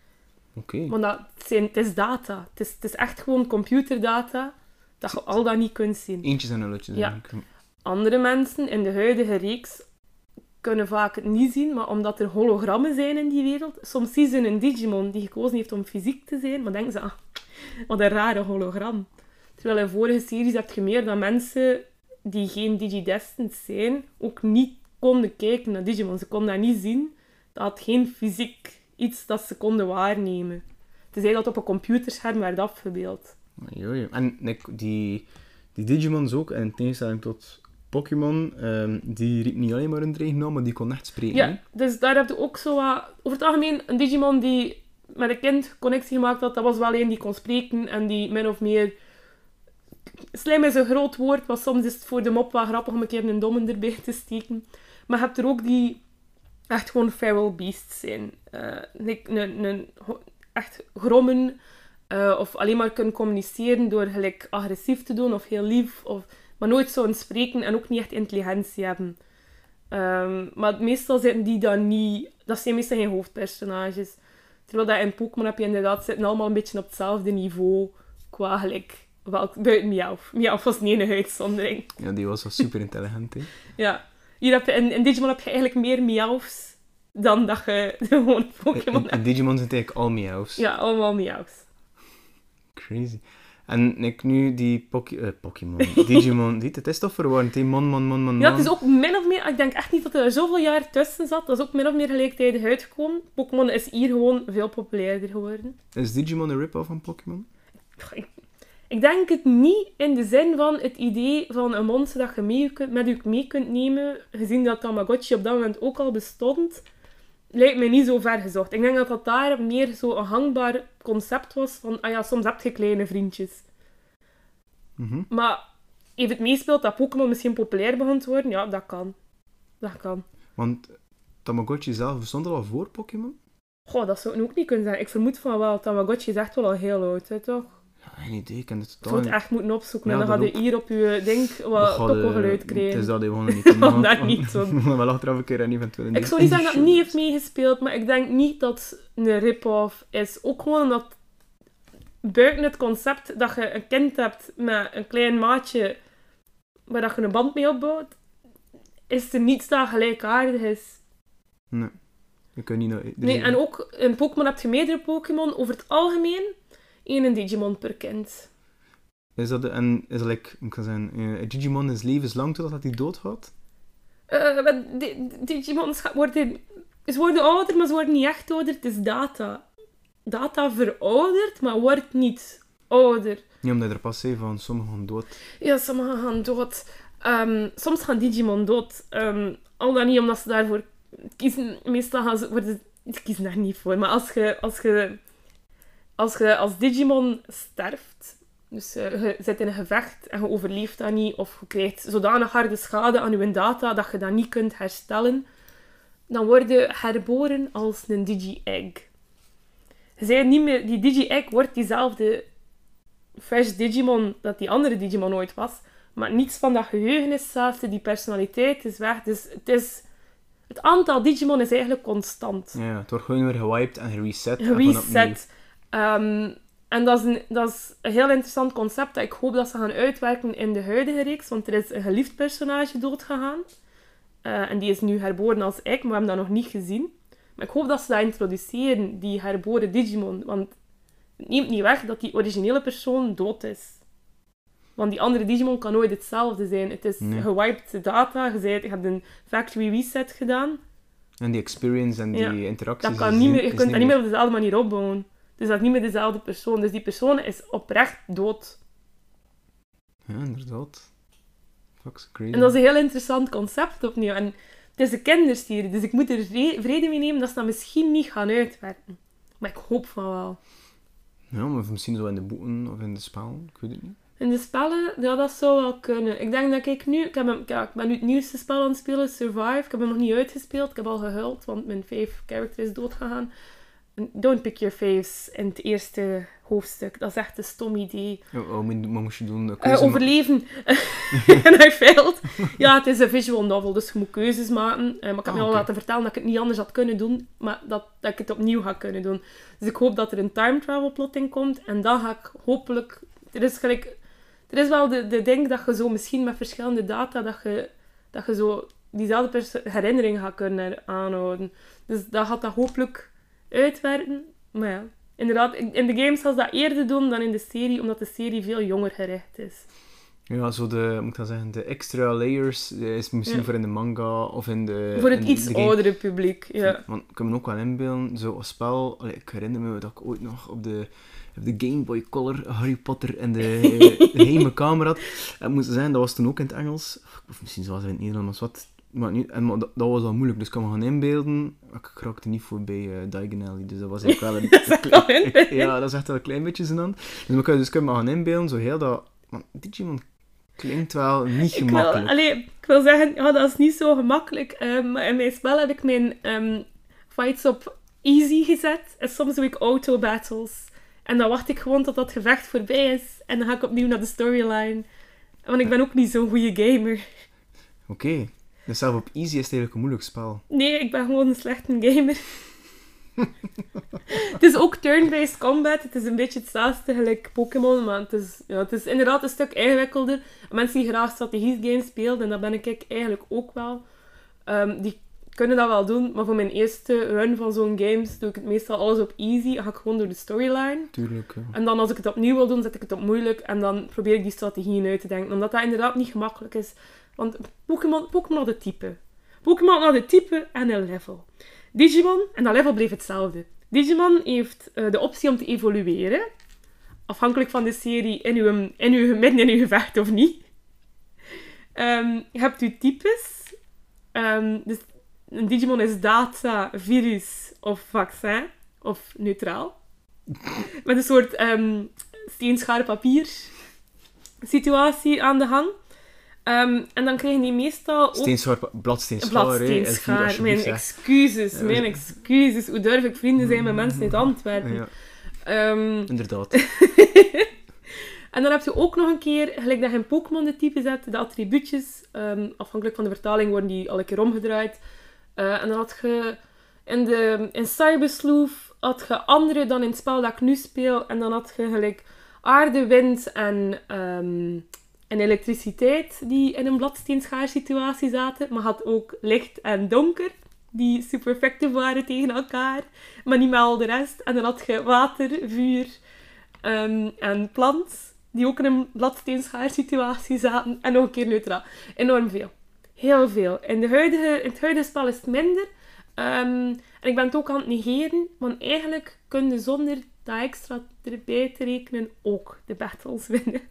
Oké. Want dat zijn, het is data. Het is, het is echt gewoon computerdata dat je al dat niet kunt zien. Eentjes en nulletjes. Ja. Andere mensen in de huidige reeks kunnen vaak het niet zien, maar omdat er hologrammen zijn in die wereld, soms zien ze een Digimon die gekozen heeft om fysiek te zijn, maar denken ze, ah, wat een rare hologram. Terwijl in vorige series heb je meer dat mensen die geen Digidestined zijn, ook niet konden kijken naar Digimon. Ze konden dat niet zien. Dat had geen fysiek iets dat ze konden waarnemen. Tenzij dat op een computerscherm werd afgebeeld. Jojo. En die, die Digimons ook, in tegenstelling tot Pokémon, ehm, die riep niet alleen maar een naam, maar die kon echt spreken. Ja, dus daar heb je ook zo wat... Over het algemeen, een Digimon die met een kind connectie gemaakt had, dat was wel een die kon spreken en die min of meer... Slim is een groot woord, maar soms is het voor de mop wel grappig om een keer een domme erbij te steken. Maar je hebt er ook die echt gewoon feral beasts zijn. Eh, een, ho- echt grommen eh, of alleen maar kunnen communiceren door gelijk agressief te doen of heel lief, of, maar nooit zo'n spreken en ook niet echt intelligentie hebben. Ehm, maar meestal zitten die dan niet... Dat zijn meestal geen hoofdpersonages. Terwijl dat in Pokémon heb je inderdaad zitten allemaal een beetje op hetzelfde niveau qua gelijk... Buiten Miauw. Miauw was niet een uitzondering. Ja, die was wel super intelligent. hè. Ja. Hier heb je, in, in Digimon heb je eigenlijk meer Miauws dan dat je gewoon In, Pokémon in hebt. Digimon zijn het eigenlijk al meows. Ja, allemaal Miauws. Crazy. En ik nu die eh, Pokémon, Digimon, die, het is toch verwarrend, die man, man, man, man, Ja, het is ook min of meer... Ik denk echt niet dat er zoveel jaar tussen zat. Dat is ook min of meer gelijktijdig uitgekomen. Pokémon is hier gewoon veel populairder geworden. Is Digimon een rip-off van Pokémon? Ik, ik denk het niet in de zin van het idee van een monster dat je mee kunt, met je mee kunt nemen, gezien dat Tamagotchi op dat moment ook al bestond, lijkt mij niet zo ver gezocht. Ik denk dat dat daar meer zo een hangbaar concept was van, ah ja, soms heb je kleine vriendjes. Mhm. Maar heeft het meespeelt dat Pokémon misschien populair begon te worden? Ja, dat kan. Dat kan. Want Tamagotchi zelf bestond al voor Pokémon? Goh, dat zou ik ook niet kunnen zeggen. Ik vermoed van wel, Tamagotchi is echt wel al heel oud, hè, toch? Geen idee, ik ken het Ik totaal zou het echt moeten opzoeken. Ja, en dan dat ga je hier op je ding Dat wat gaat, kokkelgeluid eh, krijgen. Het is dat die gewoon niet kunnen. Dat niet zo. Maar wel achteraf een keer en eventueel Ik zou niet zeggen dat het niet heeft meegespeeld, maar ik denk niet dat het een rip-off is. Ook gewoon omdat buiten het concept dat je een kind hebt met een klein maatje waar dat je een band mee opbouwt, is er niets dat gelijkaardig is. Nee. Je kunt niet naar... Nee, en ook in Pokémon heb je meerdere Pokémon. Over het algemeen één Digimon per kind. Is dat, de, en is dat like, ik kan zeggen, eh, Digimon is levenslang totdat hij doodgaat? Eh, maar di- Digimons worden, ze worden ouder, maar ze worden niet echt ouder. Het is data. Data veroudert, maar wordt niet ouder. Niet omdat er pas zei van sommigen gaan dood. Ja, sommigen gaan dood. Ehm, soms gaan Digimon dood. Ehm, al dan niet omdat ze daarvoor kiezen. Meestal gaan ze, worden, ze kiezen daar niet voor. Maar als je als, je, als, je als Digimon sterft, dus eh, je zit in een gevecht en je overleeft dat niet, of je krijgt zodanig harde schade aan je data dat je dat niet kunt herstellen, dan word je herboren als een Digi-Egg. Zei niet meer, die Digi-Egg wordt diezelfde fresh Digimon dat die andere Digimon ooit was. Maar niets van dat geheugen is hetzelfde, die personaliteit is weg. Dus het, is, het aantal Digimon is eigenlijk constant. Ja, het wordt gewoon weer gewiped en gereset. opnieuw. Gereset. Ehm, en dat is, een, dat is een heel interessant concept dat ik hoop dat ze gaan uitwerken in de huidige reeks. Want er is een geliefd personage doodgegaan. Eh, en die is nu herboren als ik, maar we hebben dat nog niet gezien. Maar ik hoop dat ze dat introduceren, die herboren Digimon. Want het neemt niet weg dat die originele persoon dood is. Want die andere Digimon kan nooit hetzelfde zijn. Het is Nee. gewiped data. Je, zei, je hebt een factory reset gedaan. En die experience en die Ja, interacties. Dat kan niet meer, je kunt dat niet meer op dezelfde manier opbouwen. Dus dat is niet meer dezelfde persoon. Dus die persoon is oprecht dood. Ja, inderdaad. Fuck's crazy. En dat is een heel interessant concept opnieuw. En het is een kinderserie, dus ik moet er vre- vrede mee nemen dat ze dat misschien niet gaan uitwerken. Maar ik hoop van wel. Ja, maar misschien zo in de boeken of in de spel, ik weet het niet. In de spellen, ja, dat zou wel kunnen. Ik denk dat ik nu... Ik, heb hem, ja, ik ben nu het nieuwste spel aan het spelen, Survive. Ik heb hem nog niet uitgespeeld. Ik heb al gehuild, want mijn fave character is doodgegaan. En Don't pick your faves in het eerste hoofdstuk. Dat is echt een stom idee. Wat moest je doen? Eh, overleven. en hij failed. Ja, het is een visual novel, dus je moet keuzes maken. Eh, maar ik heb Ah, me al laten vertellen dat ik het niet anders had kunnen doen, maar dat, dat ik het opnieuw ga kunnen doen. Dus ik hoop dat er een time travel plot in komt. En dan ga ik hopelijk... Er is, gelijk, er is wel de, de ding dat je zo misschien met verschillende data, dat je, dat je zo diezelfde herinnering gaat kunnen aanhouden. Dus dat gaat dat hopelijk uitwerken. Maar ja, inderdaad, in de games zal ze dat eerder doen dan in de serie, omdat de serie veel jonger gericht is. Ja, zo de, moet ik dat zeggen, de extra layers is misschien Ja. voor in de manga of in de... Voor het iets oudere publiek, ja. Want ik kan me ook wel inbeelden, zo als spel... allee, ik herinner me dat ik ooit nog op de, op de Game Boy Color Harry Potter en de, de geheime kamer had. En moet zeggen, dat was toen ook in het Engels. Of misschien zoals in het Nederlands, maar wat... Maar niet, en, maar dat, dat was al moeilijk, dus ik kan me gaan inbeelden. Ik raakte niet voorbij uh, Diagon Alley, dus dat was eigenlijk wel een... Dat wel ik- inbeelden. ja, dat is echt wel een klein beetje zijn Dus ik kan dus ik kan me gaan inbeelden, zo heel dat... Want Digimon klinkt wel niet Ik wil, gemakkelijk. allee, ik wil zeggen, ja, dat is niet zo gemakkelijk. ehm, maar in mijn spel heb ik mijn ehm, fights op easy gezet. En soms doe ik auto-battles. En dan wacht ik gewoon tot dat gevecht voorbij is. En dan ga ik opnieuw naar de storyline. Want ik ben ook niet zo'n goede gamer. Oké. Dus zelf op easy is het eigenlijk een moeilijk spel. Nee, ik ben gewoon een slechte gamer. het is ook turn-based combat. Het is een beetje hetzelfde gelijk Pokémon, maar het is, ja, het is inderdaad een stuk ingewikkelder. Mensen die graag strategie games spelen, en dat ben ik eigenlijk ook wel, ehm, die kunnen dat wel doen, maar voor mijn eerste run van zo'n games doe ik het meestal alles op easy. Dan ga ik gewoon door de storyline. Tuurlijk, ja. En dan als ik het opnieuw wil doen, zet ik het op moeilijk. En dan probeer ik die strategieën uit te denken. Omdat dat inderdaad niet gemakkelijk is. Want Pokémon, Pokémon had het type. Pokémon had het type en een level. Digimon, en dat level bleef hetzelfde. Digimon heeft eh, de optie om te evolueren. Afhankelijk van de serie in uw, in uw, midden in uw gevecht of niet. Ehm, je hebt uw types. Ehm, dus een Digimon is data, virus of vaccin. Of neutraal. Met een soort um, steenschaar papier situatie aan de hand. Ehm, en dan krijgen die meestal ook... Steenschaar, bladsteenschaar, Bladsteenschaar. Mijn excuses, Ja. mijn excuses. Hoe durf ik vrienden zijn met mensen uit Antwerpen? Ja, Ehm, inderdaad. en dan heb je ook nog een keer, gelijk dat je in Pokémon de type zet, de attribuutjes, ehm, afhankelijk van de vertaling worden die al een keer omgedraaid. Eh, en dan had je in, de, in Cybersleuth had je andere dan in het spel dat ik nu speel. En dan had je gelijk aarde, wind en, en elektriciteit die in een bladsteenschaar situatie zaten. Maar had ook licht en donker die super waren tegen elkaar. Maar niet met al de rest. En dan had je water, vuur ehm, en plant die ook in een bladsteenschaar situatie zaten. En nog een keer neutraal. Enorm veel. Heel veel. In, de huidige, het huidige spel is het minder. Ehm, en ik ben het ook aan het negeren, want eigenlijk kun je zonder dat extra erbij te rekenen ook de battles winnen.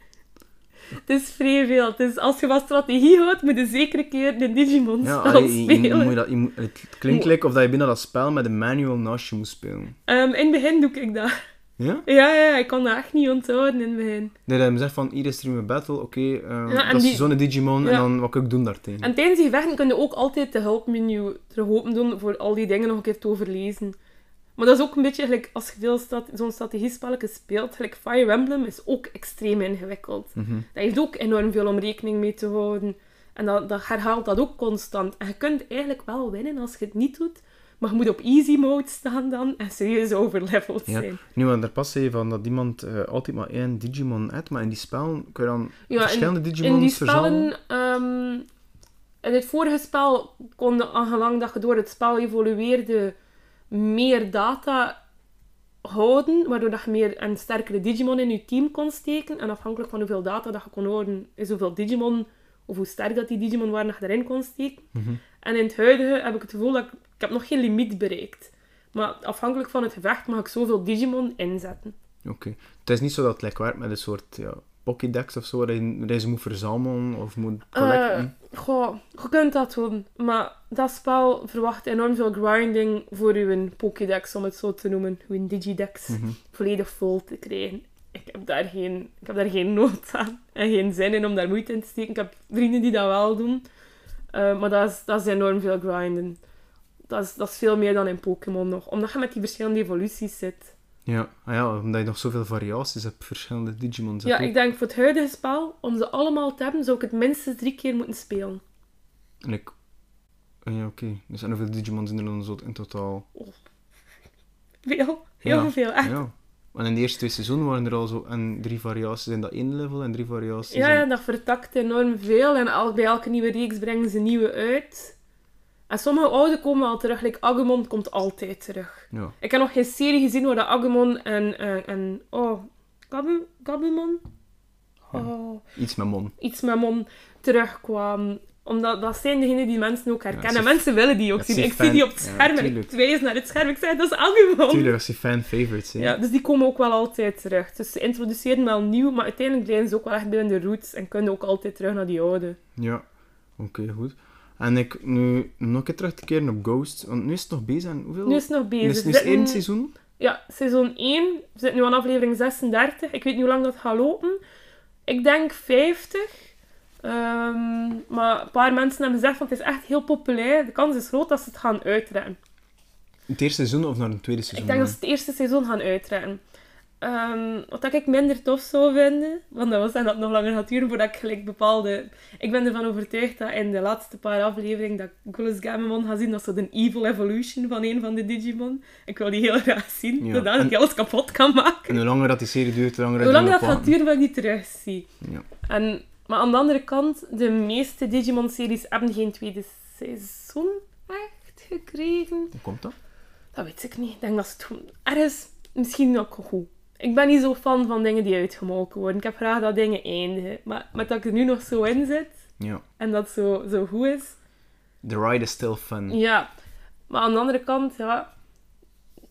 Het is vrij veel. Dus als je van strategie houdt, moet je zeker een keer de Digimon Ja, spel allee, je- je, spelen. moet dat, moet- het klinkt like of dat je binnen dat spel met een manual naast je moet spelen. Ehm, in het begin doe ik dat. Ja? Ja, ja, ik kan dat echt niet onthouden in het begin. Nee, dat je zegt van, hier is er een battle, oké, eh, Ja, en dat is die- zo'n Digimon, en dan wat kan ik doen daartegen? En tijdens die gevechten kun je ook altijd de hulpmenu terug open doen voor al die dingen nog een keer te overlezen. Maar dat is ook een beetje gelijk als je veel stat- zo'n strategiespelletje speelt. Gelijk Fire Emblem is ook extreem ingewikkeld. Mhm. Dat heeft ook enorm veel om rekening mee te houden. En dat, dat herhaalt dat ook constant. En je kunt eigenlijk wel winnen als je het niet doet. Maar je moet op easy mode staan dan en serieus overleveld Ja. zijn. Nu, want daar pas je van dat iemand eh, altijd maar één Digimon heeft, maar in die spellen kun je dan Ja, verschillende in, Digimons in die spellen... ehm, in het vorige spel kon aangelang dat je door het spel evolueerde, meer data houden, waardoor dat je meer en sterkere Digimon in je team kon steken. En afhankelijk van hoeveel data dat je kon houden, is hoeveel Digimon, of hoe sterk dat die Digimon waren, dat je erin kon steken. Mhm. En in het huidige heb ik het gevoel dat ik, ik heb nog geen limiet bereikt. Maar afhankelijk van het gevecht mag ik zoveel Digimon inzetten. Oké. Het is niet zo dat het werkt met een soort ja, Pokédex of zo, dat je, je ze moet verzamelen of moet collecten. Eh, goh, je kunt dat doen. Maar dat spel verwacht enorm veel grinding voor uw Pokédex, om het zo te noemen. Uw Digidex. Mhm. Volledig vol te krijgen. Ik heb, daar geen, ik heb daar geen nood aan. En geen zin in om daar moeite in te steken. Ik heb vrienden die dat wel doen. Eh, maar dat is, dat is enorm veel grinden. Dat is, dat is veel meer dan in Pokémon nog. Omdat je met die verschillende evoluties zit. Ja. Ah ja, omdat je nog zoveel variaties hebt, verschillende Digimons. Ja, ik denk voor het huidige spel, om ze allemaal te hebben, zou ik het minstens drie keer moeten spelen. En ik... ah ja, oké. Dus en hoeveel Digimons zijn er dan zo in totaal? Veel, heel Ja. veel, echt. Ja. En in de eerste twee seizoenen waren er al zo en drie variaties in dat één level en drie variaties Ja, in... dat vertakt enorm veel. En al, bij elke nieuwe reeks brengen ze nieuwe uit. En sommige oude komen al terug. Like Agumon komt altijd terug. Ja. Ik heb nog geen serie gezien waar dat Agumon en... en, en oh, Gabu, Gabumon? Oh, Iets met mon. iets met Mon terugkwamen. Omdat dat zijn degenen die mensen ook herkennen. mensen willen die ook dat zien. Ik fan- zie die op het ja, scherm en ik wijs naar het scherm. Ik zeg, dat is Agumon. Tuurlijk, als je fan-favorites zijn. Ja, dus die komen ook wel altijd terug. Dus ze introduceren wel nieuw, maar uiteindelijk blijven ze ook wel echt binnen de roots en kunnen ook altijd terug naar die oude. Ja, oké, goed. En ik nu nog een keer terug te keren op Ghost, want nu is het nog bezig en hoeveel? Nu is het nog bezig. We nu is het één seizoen? Ja, seizoen 1. We zitten nu aan aflevering 36. Ik weet niet hoe lang dat gaat lopen. Ik denk 50. Ehm, maar een paar mensen hebben gezegd van het is echt heel populair. De kans is groot dat ze het gaan uitrekken. Het eerste seizoen of naar een tweede seizoen? Ik denk dat ze het eerste seizoen gaan uitrekken. Ehm, wat dat ik minder tof zou vinden, want dat was dan dat nog langer gaat duren voordat ik gelijk bepaalde... Ik ben ervan overtuigd dat in de laatste paar afleveringen dat eens Gamemon ga zien, dat ze de evil evolution van een van de Digimon. Ik wil die heel graag zien, Ja, zodat en- ik alles kapot kan maken. En hoe langer dat die serie duurt, hoe langer Hoe lang je dat gaat duren, dat ik die terugzie. Ja. En, maar aan de andere kant, de meeste Digimon-series hebben geen tweede seizoen, echt. gekregen. Hoe komt dat? Dat weet ik niet. Ik denk dat ze het ergens misschien ook goed. Ik ben niet zo fan van dingen die uitgemolken worden. Ik heb graag dat dingen eindigen. Maar met dat ik er nu nog zo in zit Ja. en dat zo, zo goed is, The ride is still fun. ja. Maar aan de andere kant, ja.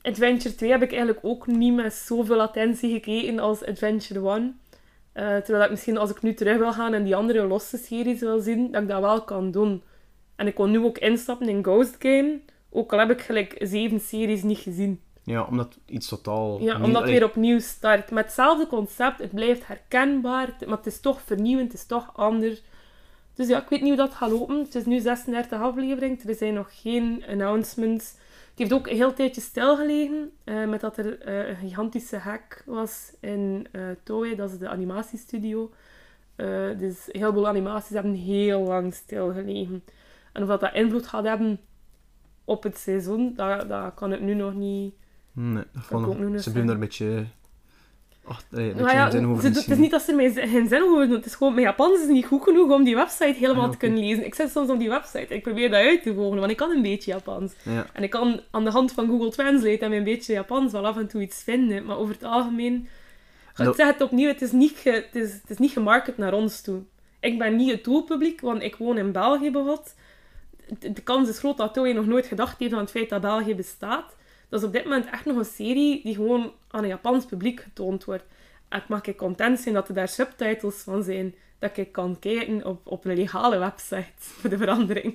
Adventure 2 heb ik eigenlijk ook niet met zoveel attentie gekeken als Adventure 1. Eh, terwijl ik misschien als ik nu terug wil gaan en die andere losse series wil zien, dat ik dat wel kan doen. En ik kon nu ook instappen in Ghost Game. Ook al heb ik gelijk zeven series niet gezien. Ja, omdat iets totaal... Ja, omdat het weer opnieuw start. Met hetzelfde concept, het blijft herkenbaar, maar het is toch vernieuwend, het is toch anders. Dus ja, ik weet niet hoe dat gaat lopen. Het is nu 36 aflevering, er zijn nog geen announcements. Het heeft ook een heel tijdje stilgelegen, eh met dat er eh, een gigantische hack was in eh Toei, dat is de animatiestudio. Eh, dus een heleboel animaties hebben heel lang stilgelegen. En of dat, dat invloed gaat hebben op het seizoen, dat, dat kan ik nu nog niet... Nee, dat ik vond nog Ze blijven daar een beetje... Ach, een Nou ja, zin over het is niet dat ze mij geen zin over doen. Het is gewoon, mijn Japans is niet goed genoeg om die website helemaal Ah, te kunnen lezen. Ik zit soms op die website. Ik probeer dat uit te volgen, want ik kan een beetje Japans. Ja. En ik kan aan de hand van Google Translate en mijn beetje Japans wel af en toe iets vinden. Maar over het algemeen... Ik zeg het opnieuw, het is, niet ge, het, is, het is niet gemarket naar ons toe. Ik ben niet het doelpubliek, want ik woon in België bijvoorbeeld. De, de kans is groot dat Toei nog nooit gedacht heeft aan het feit dat België bestaat. Dat is op dit moment echt nog een serie die gewoon aan een Japans publiek getoond wordt. En ik mag ik content zijn dat er daar subtitles van zijn. Dat ik kan kijken op, op een legale website, voor de verandering.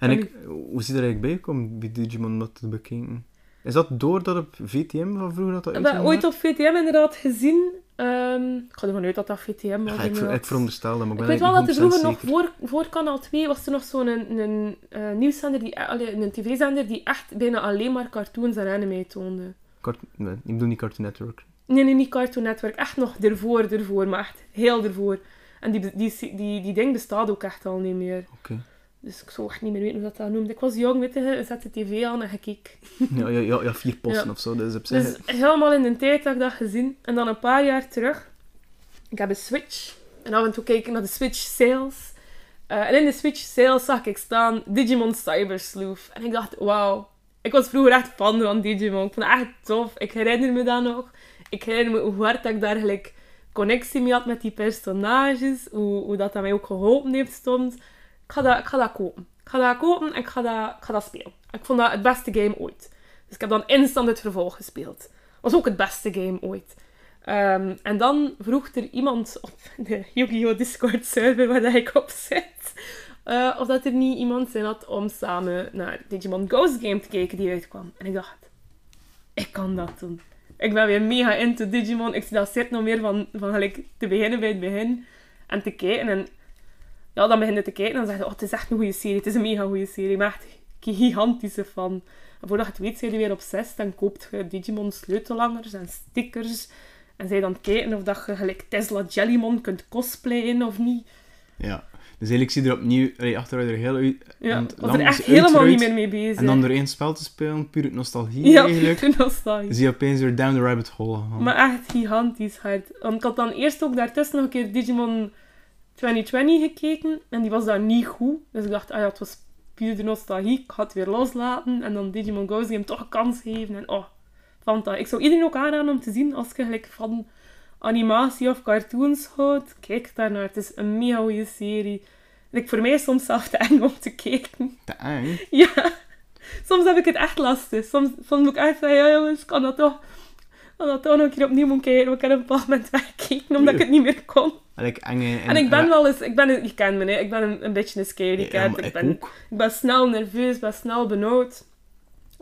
En ik, hoe je er eigenlijk bij gekomen, bij Digimon, dat te bekijken? Is dat doordat op VTM van vroeger dat dat Ik heb dat ooit op VTM inderdaad gezien. Ehm, ik ga ervan uit dat dat VTM was. Ja, ik, ik veronderstel dat, maar ik Ik weet wel dat er vroeger nog 100% voor, voor Kanaal 2 was er nog zo'n een, een, eh, nieuwszender, die, een tv-zender die echt bijna alleen maar cartoons en anime toonde. Cart- nee, ik bedoel niet Cartoon Network. Nee, nee, niet Cartoon Network. Echt nog ervoor, ervoor, maar echt heel ervoor. En die, die, die, die ding bestaat ook echt al niet meer. Oké. Dus ik zou echt niet meer weten hoe dat, dat noemt. Ik was jong, weet je, zette tv aan en gekeken. Ja, ja, ja, ja, vier posten Ja. of zo, dus op zich... Dus helemaal in de tijd dat ik dat gezien. En dan een paar jaar terug. Ik heb een Switch. En af en toe kijk ik naar de Switch sales. Eh, en in de Switch sales zag ik staan Digimon Cyber Sleuth. En ik dacht, wauw. Ik was vroeger echt fan van Digimon. Ik vond het echt tof. Ik herinner me dat nog. Ik herinner me hoe hard dat ik daar gelijk connectie mee had met die personages. Hoe, hoe dat, dat mij ook geholpen heeft soms. Ik ga dat, ik ga kopen. Ik ga dat kopen en ik ga dat, ik ga spelen. Ik vond dat het beste game ooit. Dus ik heb dan instant het vervolg gespeeld. Was ook het beste game ooit. Ehm, en dan vroeg er iemand op de Yu-Gi-Oh! Discord server waar ik op zit, eh, of dat er niet iemand zin had om samen naar Digimon Ghost Game te kijken die uitkwam. En ik dacht, ik kan dat doen. Ik ben weer mega into Digimon. Ik zie dat zit nog meer van, van gelijk te beginnen bij het begin. En te kijken. En ja, dan begin je te kijken en dan zeg je, oh, het is echt een goede serie. Het is een mega goede serie. Maar echt gigantische fan. En voordat je het weet, zijn je weer obsessed en koopt je Digimon sleutelhangers en stickers. En zij dan kijken of dat je gelijk Tesla Jellymon kunt cosplayen of niet. Ja. Dus eigenlijk zie je er opnieuw, allee, achteruit er heel uit... Ja, was er echt helemaal niet meer mee bezig. En dan door één spel te spelen, puur uit nostalgie ja, eigenlijk, puur nostalgie. zie je opeens weer down the rabbit hole gaan. Maar echt gigantisch hard. Want ik had dan eerst ook daartussen nog een keer Digimon 2020 gekeken. En die was daar niet goed. Dus ik dacht, ah ja, het was puur de nostalgie. Ik ga het weer loslaten. En dan Digimon Ghost Game toch een kans geven. En oh, fantastisch. Ik zou iedereen ook aanraden om te zien als je gelijk van animatie of cartoons houdt. Kijk daarnaar. Het is een mega goede serie. En ik voor mij is soms zelf te eng om te kijken. Te eng. Ja, soms heb ik het echt lastig. Soms, soms moet ik echt zeggen, ja jongens, kan dat toch, kan dat nog een keer opnieuw moeten kijken. Ik heb op een bepaald moment weggekeken, omdat ik het niet meer kon. Eigenlijk enge... En ik ben wel eens, ik ben, je kent me, hè. ik ben een, een beetje een scaredy cat. Ja, ik, ik ben, ook. ik ben snel nerveus, ik ben snel benauwd.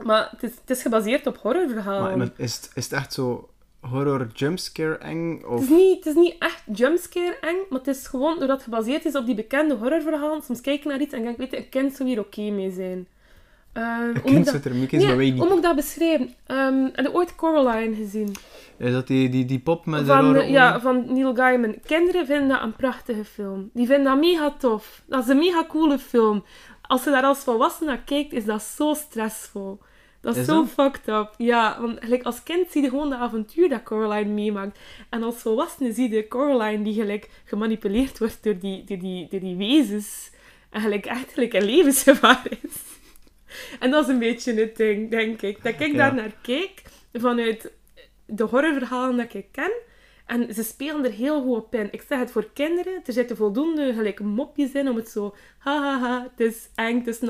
Maar het is, het is gebaseerd op horrorverhalen. Maar is, het, is het echt zo horror jumpscare eng? Het Of... is, niet, het is niet echt jumpscare eng, maar het is gewoon doordat het gebaseerd is op die bekende horrorverhalen. Soms kijk ik naar iets en denk ik, weet je, een kind zou hier oké mee zijn. Nee, maar weet ik hoe moet ik dat beschrijven? Ehm heb je ooit Coraline gezien? Is dat die, die, die pop met de Van, eh, ja, van Neil Gaiman. Kinderen vinden dat een prachtige film. Die vinden dat mega tof. Dat is een mega coole film. Als je daar als volwassene naar kijkt, is dat zo stressvol. Dat is, Is zo dat? fucked up. Ja, want gelijk als kind zie je gewoon de avontuur dat Coraline meemaakt. En als volwassene zie je Coraline die gelijk gemanipuleerd wordt door die, door die, door die wezens. En gelijk echt gelijk een levensgevaar is. En dat is een beetje het ding, denk ik. Dat ik Ja. daar naar kijk vanuit de horrorverhalen dat ik ken. En ze spelen er heel goed op in. Ik zeg het voor kinderen. Er zitten voldoende gelijk mopjes in om het zo... Hahaha, het is eng, het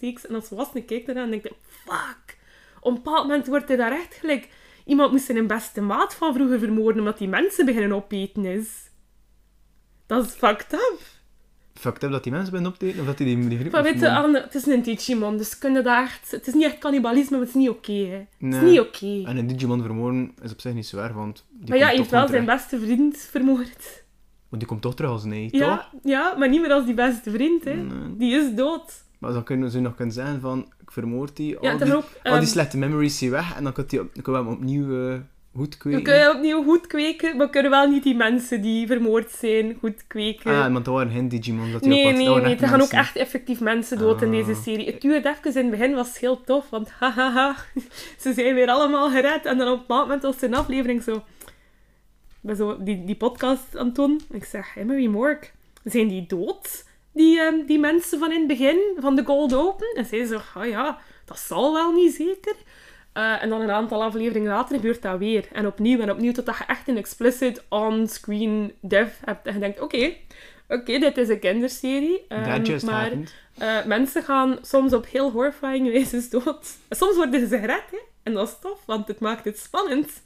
is. En als volwassene kijkt eraan en denkt... Fuck. Op een bepaald moment wordt er daar echt gelijk... Iemand moest zijn beste maat van vroeger vermoorden omdat die mensen beginnen opeten is. Dat is fucked up. Fucked up dat die mensen zijn opteken of dat die die, die groep Maar weet je. Anne, het is een Digimon, dus kun je dat echt... Het is niet echt cannibalisme, maar het is niet oké. Het is niet oké. En een Digimon vermoorden is op zich niet erg, want die, Maar ja, hij heeft wel zijn terug. beste vriend vermoord. Want die komt toch terug als nee, Ja, toch? ja, maar niet meer als die beste vriend, hè. Nee. Die is dood. Maar dan kunnen ze nog kunnen zeggen van, ik vermoord die, Ja, al, die, ook... al die ehm, slechte memories zijn weg, en dan kan, die kunnen we hem opnieuw eh, goed we kweken. kunnen opnieuw goed kweken, maar we kunnen wel niet die mensen die vermoord zijn goed kweken. Ah, want dat waren geen Digimon. Dat nee, nee, nee. Er gaan ook echt effectief mensen dood in Ah. deze serie. Het duurde even in het begin, was heel tof, want hahaha, ze zijn weer allemaal gered. En dan op een moment was een aflevering zo... Ik ben zo die, die podcast aan het doen. Ik zeg, Emery Mork, zijn die dood? Die, ehm, die mensen van in het begin, van de Gold Open? En zij zo, ah ja, dat zal wel niet zeker. Eh, en dan een aantal afleveringen later gebeurt dat weer. En opnieuw en opnieuw, totdat je echt een explicit on-screen dev hebt. En je denkt, oké, oké, dit is een kinderserie. just maar eh, mensen gaan soms op heel horrifying wijze dood. Soms worden ze gered, hè. En dat is tof, want het maakt het spannend.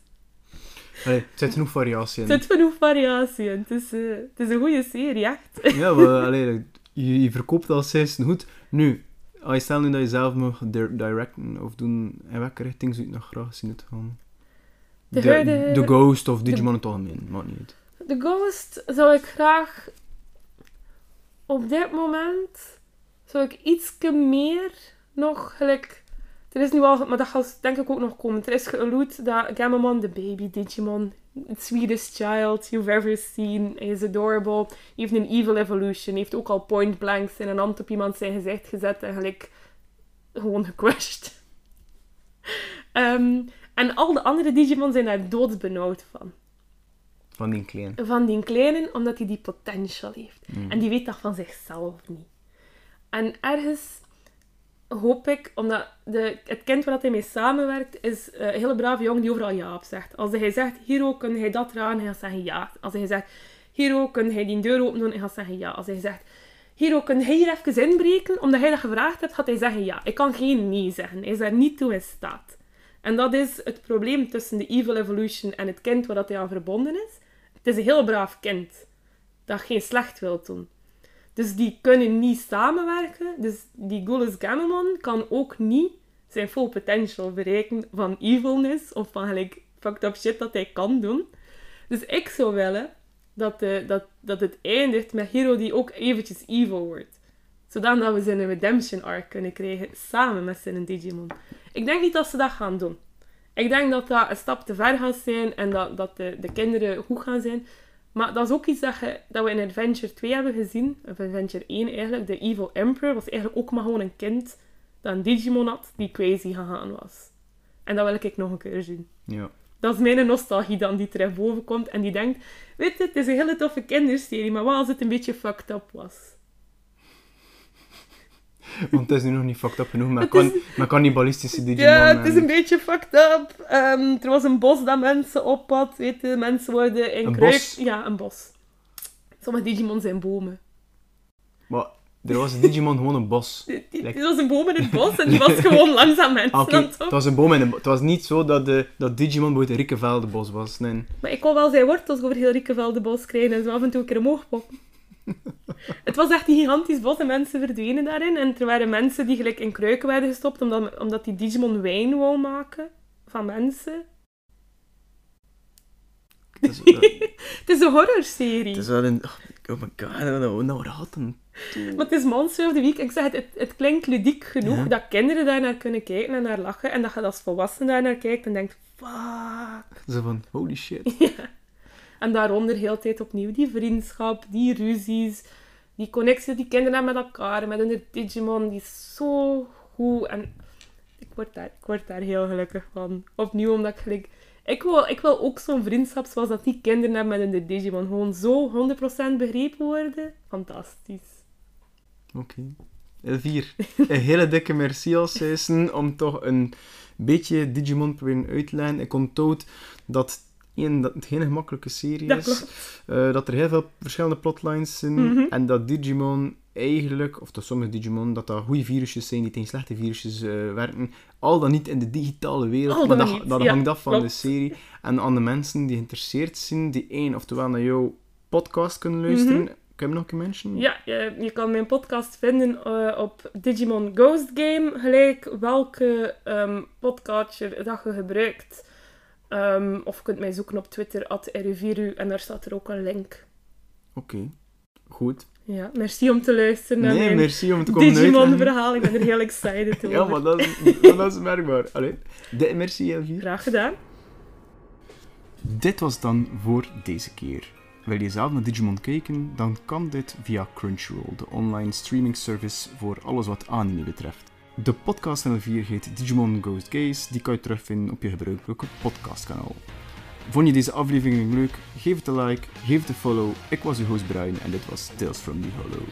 Allee, er zit genoeg variatie in. Er zit genoeg variatie in. Het is, eh, het is een goede serie, echt. Ja, maar allee, je, je verkoopt als zes goed. Nu, als je stelt nu dat je zelf mag dir- directen of doen, in welke richting zou je het nog graag zien het gaan? De De, huidige- de Ghost of Digimon in het algemeen, maakt niet uit. De Ghost zou ik graag... Op dit moment zou ik iets meer nog gelijk... Er is nu al... Maar dat gaat denk ik ook nog komen. Er is geallude dat Gamamon, de baby Digimon, the sweetest child you've ever seen, is adorable, heeft een evil evolution, heeft ook al point blank zijn een hand op iemand zijn gezicht gezet en gelijk gewoon gecrushed. Ehm, en al de andere Digimon zijn daar doodsbenauwd van Van die klein. van die kleine, omdat hij die potential heeft. Mm. En die weet dat van zichzelf niet. En ergens hoop ik, omdat de, het kind waar hij mee samenwerkt, is eh, een hele brave jongen die overal ja op zegt. Als hij zegt, Hiro, kun hij dat eraan? Hij gaat zeggen ja. Als hij zegt, Hiro, kun hij die deur open doen? Hij gaat zeggen ja. Als hij zegt, Hiro, kun hij hier even inbreken? Omdat hij dat gevraagd hebt, gaat hij zeggen ja. Ik kan geen nee zeggen. Hij is daar niet toe in staat. En dat is het probleem tussen de Evil Evolution en het kind waar hij aan verbonden is. Het is een heel braaf kind dat geen slecht wil doen. Dus die kunnen niet samenwerken. Dus die Gullus Gamamon kan ook niet zijn full potential bereiken van evilness of van gelijk fucked up shit dat hij kan doen. Dus ik zou willen dat, de, dat, dat het eindigt met Hero die ook eventjes evil wordt. Zodat we zijn redemption arc kunnen krijgen samen met zijn Digimon. Ik denk niet dat ze dat gaan doen. Ik denk dat dat een stap te ver gaat zijn en dat, dat de, de kinderen goed gaan zijn. Maar dat is ook iets dat, je, dat we in Adventure 2 hebben gezien. Of Adventure 1 eigenlijk. De Evil Emperor was eigenlijk ook maar gewoon een kind dat een Digimon had die crazy gegaan was. En dat wil ik nog een keer zien. Ja. Dat is mijn nostalgie dan die terug boven komt en die denkt, weet je, het is een hele toffe kinderserie, maar wat als het een beetje fucked up was? Want het is nu nog niet fucked up genoeg, maar Het kan, maar cannibalistische Digimon. Ja, het is en- een beetje fucked up. Ehm, er was een bos dat mensen op had, weet je, mensen worden in Een kruik... bos? Ja, een bos. Sommige Digimon zijn bomen. Maar er was een Digimon gewoon een bos. Die- die- Er was een boom in het bos en die was gewoon langzaam mensen Ah, Oké, aan het het was een boom en een Het was niet zo dat, de, dat Digimon bij het Rikkeveldenbos was. Nee. Maar ik kon wel zijn wortels over heel Riekenvelde bos krijgen en zo af en toe een keer omhoog poppen. het was echt een gigantisch bos en mensen verdwenen daarin. En er waren mensen die gelijk in kruiken werden gestopt omdat, omdat die Digimon wijn wou maken van mensen. Het is, wel- Het is een horrorserie. het is wel een... Oh my god, nou, nou ratten. Maar het is Monster of the Week. Ik zeg het, het, het klinkt ludiek genoeg Ja. dat kinderen daar naar kunnen kijken en naar lachen. En dat je als volwassene daar naar kijkt en denkt, fuck. Zo van, holy shit. En daaronder heel tijd opnieuw die vriendschap, die ruzies, die connectie die kinderen hebben met elkaar, met hun Digimon, die is zo goed. En ik word daar, ik word daar heel gelukkig van. Opnieuw, omdat ik gelijk... Ik wil, ik wil ook zo'n vriendschap zoals dat die kinderen hebben met hun Digimon. Gewoon zo 100% begrepen worden. Fantastisch. Oké. Elvier, een hele dikke merci als om toch een beetje Digimon proberen uit te leggen. Ik onthoud dat, één, dat het geen gemakkelijke serie Dat is. Eh, dat er heel veel verschillende plotlines zijn. Mhm. En dat Digimon eigenlijk, of dat sommige Digimon, dat dat goede virusjes zijn die tegen slechte virusjes eh, werken. Al dan niet in de digitale wereld, maar dat, dat ja, hangt af van klopt. de serie. En aan de mensen die geïnteresseerd zijn, die één, oftewel naar jouw podcast kunnen luisteren. Mhm. Kun je nog een mention? Ja, je, je kan mijn podcast vinden eh, op Digimon Ghost Game, gelijk welke podcatcher dat je gebruikt. Ehm, of je kunt mij zoeken op Twitter, at en daar staat er ook een link. Oké, goed. Ja, merci om te luisteren naar Nee, mijn merci om te komen. Digimon-verhaal. Ik ben er heel excited over. Ja, maar dat is, dat is merkbaar. Allee, de, merci Elvier. Graag gedaan. Dit was dan voor deze keer. Wil je zelf naar Digimon kijken? Dan kan dit via Crunchyroll, de online streaming service voor alles wat anime betreft. De podcast van Elvier heet Digimon Ghost Gaze, die kan je terugvinden op je gebruikelijke podcastkanaal. Vond je deze aflevering leuk? Geef het een like, geef het een follow. Ik was uw host Brian en dit was Tales from the Hollow.